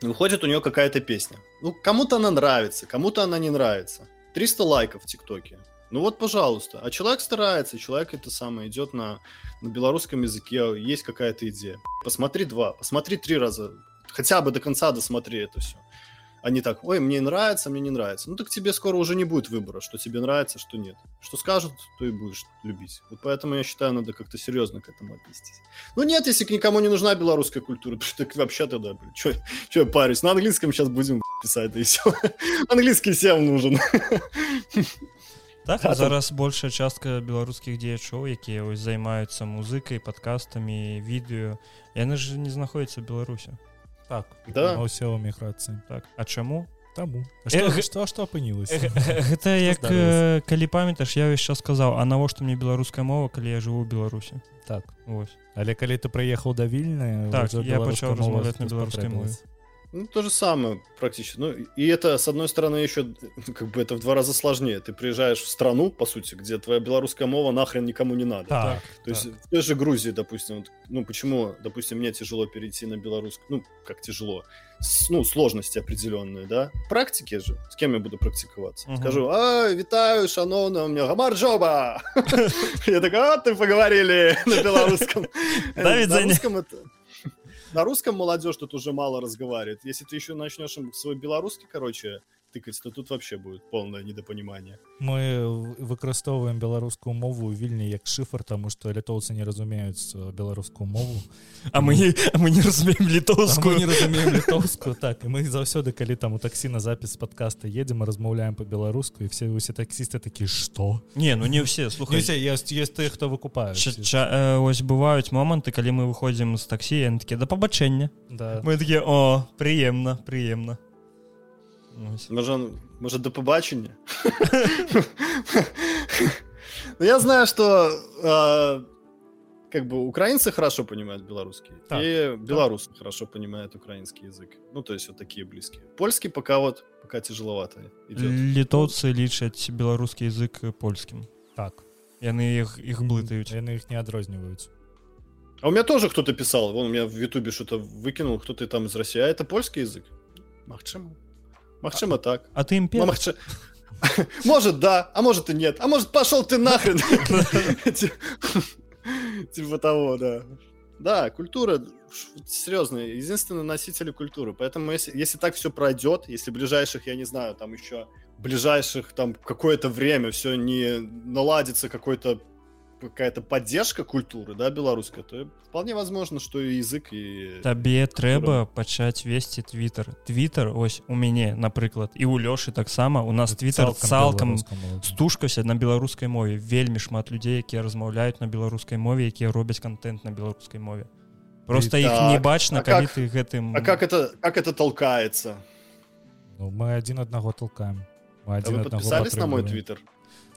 выходит у нее какая-то песня. Ну, кому-то она нравится, кому-то она не нравится. 300 лайков в ТикТоке. Ну вот, пожалуйста. А человек старается, человек это самое идет на, на белорусском языке, есть какая-то идея. Посмотри два, посмотри три раза, хотя бы до конца досмотри это все Они так, ой, мне нравится, мне не нравится. Ну так тебе скоро уже не будет выбора, что тебе нравится, что нет. Что скажут, то и будешь любить. Вот поэтому я считаю, надо как-то серьезно к этому отнестись. Ну нет, если никому не нужна белорусская культура, то так вообще тогда, блин, что я парюсь? На английском сейчас будем писать, да и все. Английский всем нужен. Так, а зараз большая частка беларускіх дзеячоў якія вось займаюцца музыкай падкастамі відэо яны ж не знаходзяцца беларусе Так да? ўсе ў міграцыі так. А чаму таму что, э, что, что апынілася гэта як э, калі памятаеш я яшчэ сказаў А навошта мне беларуская мова калі я жыву ў беларусі так. Вось але калі ты прыехаў да вільны так я пачаў размаўляць на беларускай мове Ну, то же самое практически. Ну, и это, с одной стороны, еще как бы это в два раза сложнее. Ты приезжаешь в страну, по сути, где твоя белорусская мова нахрен никому не надо. Так, то так. есть в той же Грузии, допустим, вот, ну, почему, допустим, мне тяжело перейти на белорусскую, ну, как тяжело, с, ну, сложности определенные, да? Практики же. С кем я буду практиковаться? Угу. Скажу, а, витаю, шановна, у меня гамарджоба! Я такой, а, ты поговорили на белорусском. На русском это на русском молодежь тут уже мало разговаривает. Если ты еще начнешь свой белорусский, короче, тыкаць то тут вообще будет полное недопонимание. Мы выкарыстоўваем беларускую мову вільні як шифр тому что літоўцы не разумеюць беларускую мову. А мы не а мы не разумеем літоўскую не разумеем літоўскую так і мы заўсёды калі там у таксі на запіс подкаста едем размаўляем по-беларуску і все усе таксісты такі что? Не ну не все слухайся есть есть ты хто выкупаюць э, ось бываюць моманты калі мы выходзім з таксі такі да пабачэння да. Мы такі о прыемна прыемна Може, може до побачення? Ну, я знаю, что как бы украинцы хорошо понимают белорусский, так, и белорусы так. хорошо понимают украинский язык. Ну, то есть вот такие близкие. Польский пока вот, пока тяжеловато идет. Литовцы лічаць белорусский язык польским. Так. Яны их, их блытаюць. Яны их не адрозніваюць. А у меня тоже кто-то писал, вон у меня в Ютубе что-то выкинул, кто-то там из России. А это польский язык? Махчему. Магчыма так. а ты імпер Магч... может да а может и нет. А может пошел ты нахрен? Типа того да. Да культура серьезно единственный носитель культуры. Поэтому если если так все пройдет если ближайших я не знаю там еще ближайших там какое-то время все не наладится какой-то какая-то поддержка культуры да беларускай то вполне возможно что и язык і табе трэба пачаць весці твиттер. Твиттер ось у мяне напрыклад і у лёшы таксама у нас твиттер цалкам стужкася на беларускай мове. Вельмі шмат людзей якія размаўляюць на беларускай мове якія робяць контент на беларускай мове. Просто іх так. не бачна калі как, ты гэтым а как это как это толкается? Ну, мы один аднаго толкаем. Один а подписались на мой твиттер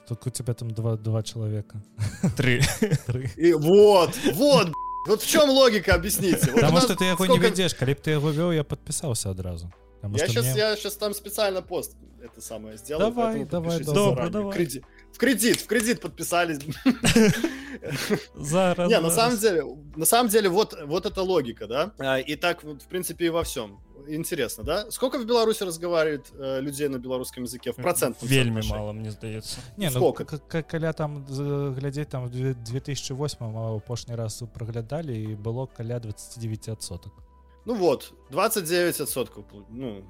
Только у тебя там два, два человека. Три. Три. И вот, вот, вот в чем логика, объясните. Вот Потому что ты его сколько... не ведешь. Коли бы ты его вел, я подписался одразу. я, сейчас, мне... я сейчас там специально пост это самое сделал. Давай, давай, Добро, давай. В кредит, в кредит подписались. Зараз. Не, на самом деле, на самом деле, вот, вот эта логика, да? А, и так, в принципе, и во всем интересно, да? Сколько в Беларуси разговаривает э, людей на белорусском языке в процентном Вельмі соотношении? мало мне здаецца Не, ну, Сколько? к- к- каля там з- глядзець там 2008 апошні раз праглядалі і было каля 29 соток Ну вот, 29 отсотков. Ну,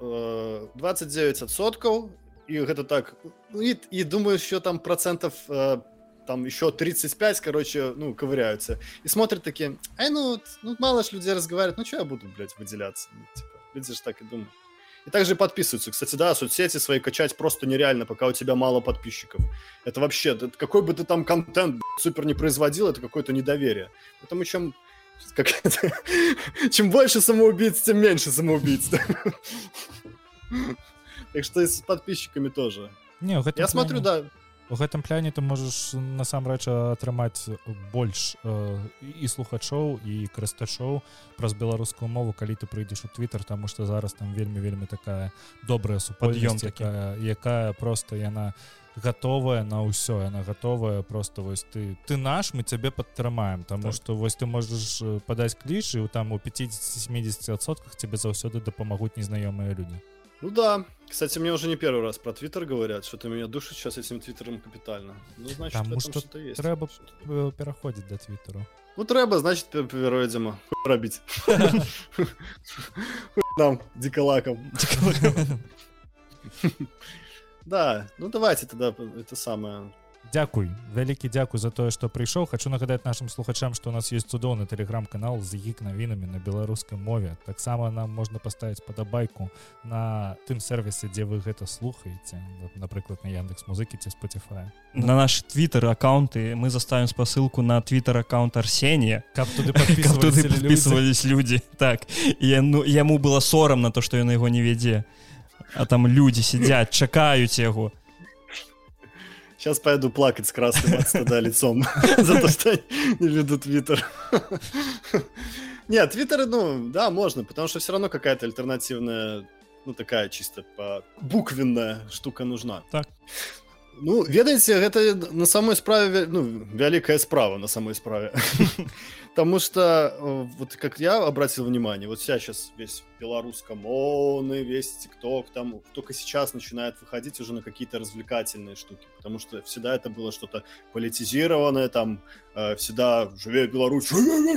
э, 29 отсотков. И это так. Ну, и, и думаю, еще там процентов, э, там еще 35, короче, ну, ковыряются. И смотрят такие, ай, ну, ну мало ж людей разговаривают, ну, что я буду, блядь, выделяться? Ну, типа, люди же так и думают. И также подписываются. Кстати, да, соцсети свои качать просто нереально, пока у тебя мало подписчиков. Это вообще, это какой бы ты там контент блядь, супер не производил, это какое-то недоверие. Потому чем как это, чем больше самоубийц, тем меньше самоубийц. Так что и с подписчиками тоже. не Я смотрю, да, у гэтым пляне ты можаш насамрэч атрымаць больш э, і слухачоў і карыстачоў праз беларускую мову калі ты прыйдзеш у твиттер тому что зараз там вельмі вельмі такая добрая такі. якая, якая просто яна готовая на ўсё яна готовая просто вось ты ты наш мы цябе падтрымаем тому Так. что вось ты можаш э, падаць кліш і там у 50-70сотках тебе заўсёды дапамагуць незнаёмыя люди ну да. Кстати, мне уже не первый раз про Твиттер говорят, что-то меня душит сейчас этим Твиттером капитально. Ну, значит, этом что что-то есть. трэба Что-то- э, пераходзіць до твиттеру Ну, треба, значит, пе- перейдем. Хуй пробить. Хуй Нам, диколаком. Да, ну давайте тогда это самое. Дякуй вялікі дзякуй за тое што прыйшоў. Хочу нагадаць нашим слухачам што у нас есть цудоўны телеграм-канал з гік навінамі на беларускай мове. Таксама нам можна паставіць падабайку на тым сервісе дзе вы гэта слухаеце напрыклад на яндекс музыкі ці Spotify на наши твиттер аккаунты мы заставим спасылку на твиттер аккаунт арсения. Каб туды подписывались люди. так і ну яму было сорам на то что ён яго не вядзе а там люди сидят чакаюць яго Сейчас поеду плакать с красным от стыда лицом за то, что не веду Твиттер. Нет, Твиттер, ну, да, можно, потому что все равно какая-то альтернативная, ну, такая чисто по буквенная штука нужна. Так. Ну, ведаеце, гэта на самой справе ве- ну, вялікая справа на самой справе. Потому что, э, вот как я обратил внимание, вот вся сейчас весь белорусскомовный, весь ТикТок, там только сейчас начинает выходить уже на какие-то развлекательные штуки. Потому что всегда это было что-то политизированное, там э, всегда «Живее Беларусь!»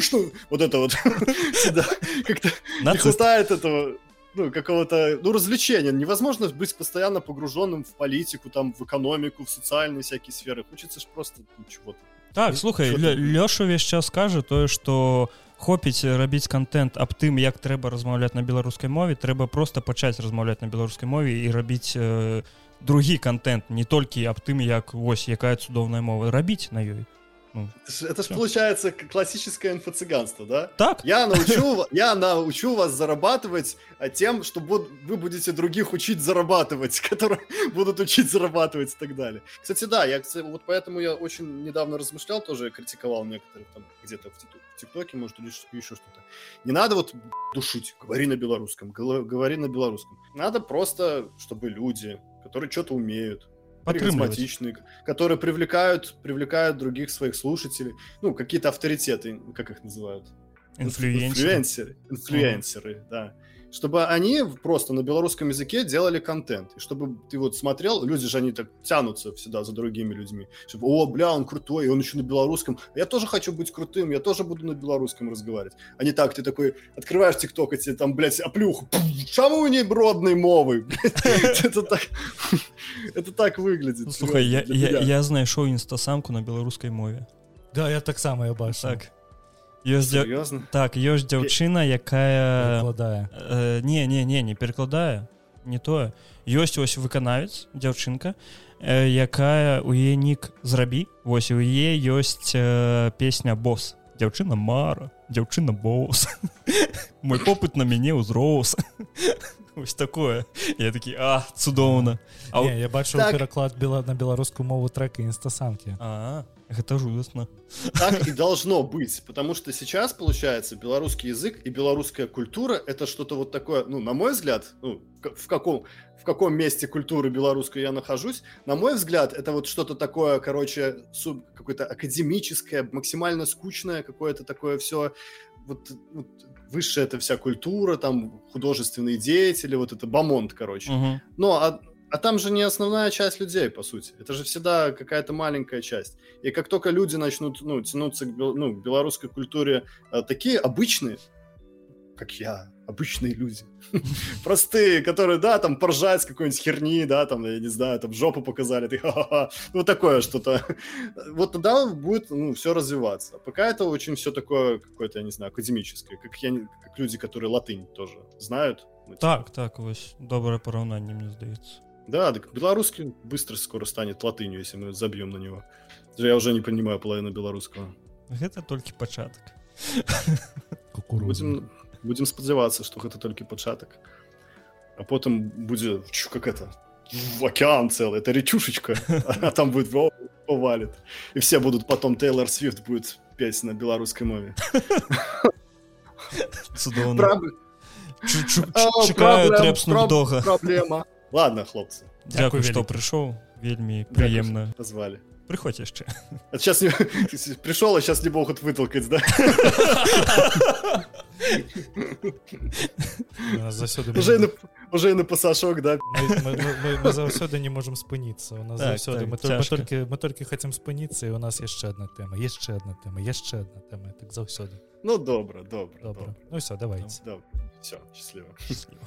что? Вот это вот. Всегда как-то не хватает этого ну, какого-то, ну, развлечения. Невозможно быть постоянно погруженным в политику, там, в экономику, в социальные всякие сферы. Хочется ж просто ну, чего-то. так Ну, слухай що Лё- ти? лёша увесь час кажа тое что хопіць рабіць контент аб тым як трэба размаўляць на беларускай мове трэба просто пачаць размаўляць на беларускай мове і рабіць э, другі контент не толькі аб тым як вось якая цудоўная мова рабіць на ёй это ж, это ж Всё. получается классическое инфо-цыганство, да? так Я научу, я научу вас зарабатывать а, тем, что буд- вы будете других учить зарабатывать, которые будут учить зарабатывать и так далее. Кстати, да, я вот поэтому я очень недавно размышлял, тоже критиковал некоторых там где-то в, Тик- в ТикТоке, может, или еще что-то. Не надо вот душить, говори на белорусском, говори на белорусском. Надо просто, чтобы люди, которые что-то умеют. Харизматичные, которые привлекают, привлекают других своих слушателей, ну, какие-то авторитеты, как их называют? інфлюенсер Инфлюенсеры. Инфлюенсеры, да. Чтобы они просто на белорусском языке делали контент. И чтобы ты вот смотрел, люди же они так тянутся всегда за другими людьми. Чтобы, о, бля, он крутой, и он еще на белорусском. Я тоже хочу быть крутым, я тоже буду на белорусском разговаривать. А не так, ты такой, открываешь ТикТок, и тебе там, блядь, оплюху. Чему не бродной мовы? Это так, это так выглядит. слухай я, серьезно, для я, меня. я знайшоў інстасамку на беларускай мове да я таксама я бачу так ёсць дзя... Так ёсць дзяўчына якая вкладае э, не не не не перакладае не тое ёсць вось выканавец дзяўчынка э, якая у яе нік зрабі вось у яе ёсць э, песня босс дзяўчына мара дзяўчына босс. Мой попыт на мяне ўзрос ось такое. Я такі а цудоўна а, Не, я бачу Так. пераклад бела на беларускую мову трека інстасамкі а гэта жудасна Так и должно быть, потому что сейчас, получается, белорусский язык и белорусская культура — это что-то вот такое, ну, на мой взгляд, ну, в каком, в каком месте культуры белорусской я нахожусь, на мой взгляд, это вот что-то такое, короче, какое-то академическое, максимально скучное, какое-то такое все вот, вот высшая это вся культура, там художественные деятели, вот это бомонд, короче. Мгм. Но а, а там же не основная часть людей, по сути. Это же всегда какая-то маленькая часть. И как только люди начнут ну, тянуться к, ну, к белорусской культуре, а, такие обычные, как я, обычные люди, простые, которые, да, там поржать с какой-нибудь херни, да, там, я не знаю, там жопу показали, ты ха-ха-ха, ну такое что-то. Вот тогда будет, ну, все развиваться. Пока это очень все такое какое-то, я не знаю, академическое, как, я, как люди, которые латынь тоже знают. Ну, типа, Так, так, вось добрае параўнанне мне здаецца Да, так белорусский быстро скоро станет латынью, если мы забьем на него. Я уже не понимаю половину белорусского. гэта толькі пачатак. Будем, будем сподзяваться, что это только початок. А потом будет, чу, как это, в океан целый, это речушечка, а там будет о, повалит. И все будут потом, Тейлор Свифт будет петь на белорусской мове. цудоўна чекаю проблем, трэпснув проб- дога Проблема. Ладно, хлопцы, Дзякуй што вялікі. прыйшоў вельмі Дякую, прыемна что позвали. прыходзь яшчэ А сейчас не... пришел, а сейчас не могут вытолкать, да? У нас заўсёды Уже и на, уже и на пасашок, да? мы, мы, мы, мы, мы заўсёды не можем спыніцца у нас Так, заўсёды так, мы, только, мы цяжка. толькі мы толькі хотим спыніцца і у нас яшчэ одна тэма яшчэ одна тэма яшчэ одна тэма так заўсёды Ну, добро, добро, добра добро. ну все давайте Добро. Все, счастливо. Счастліва.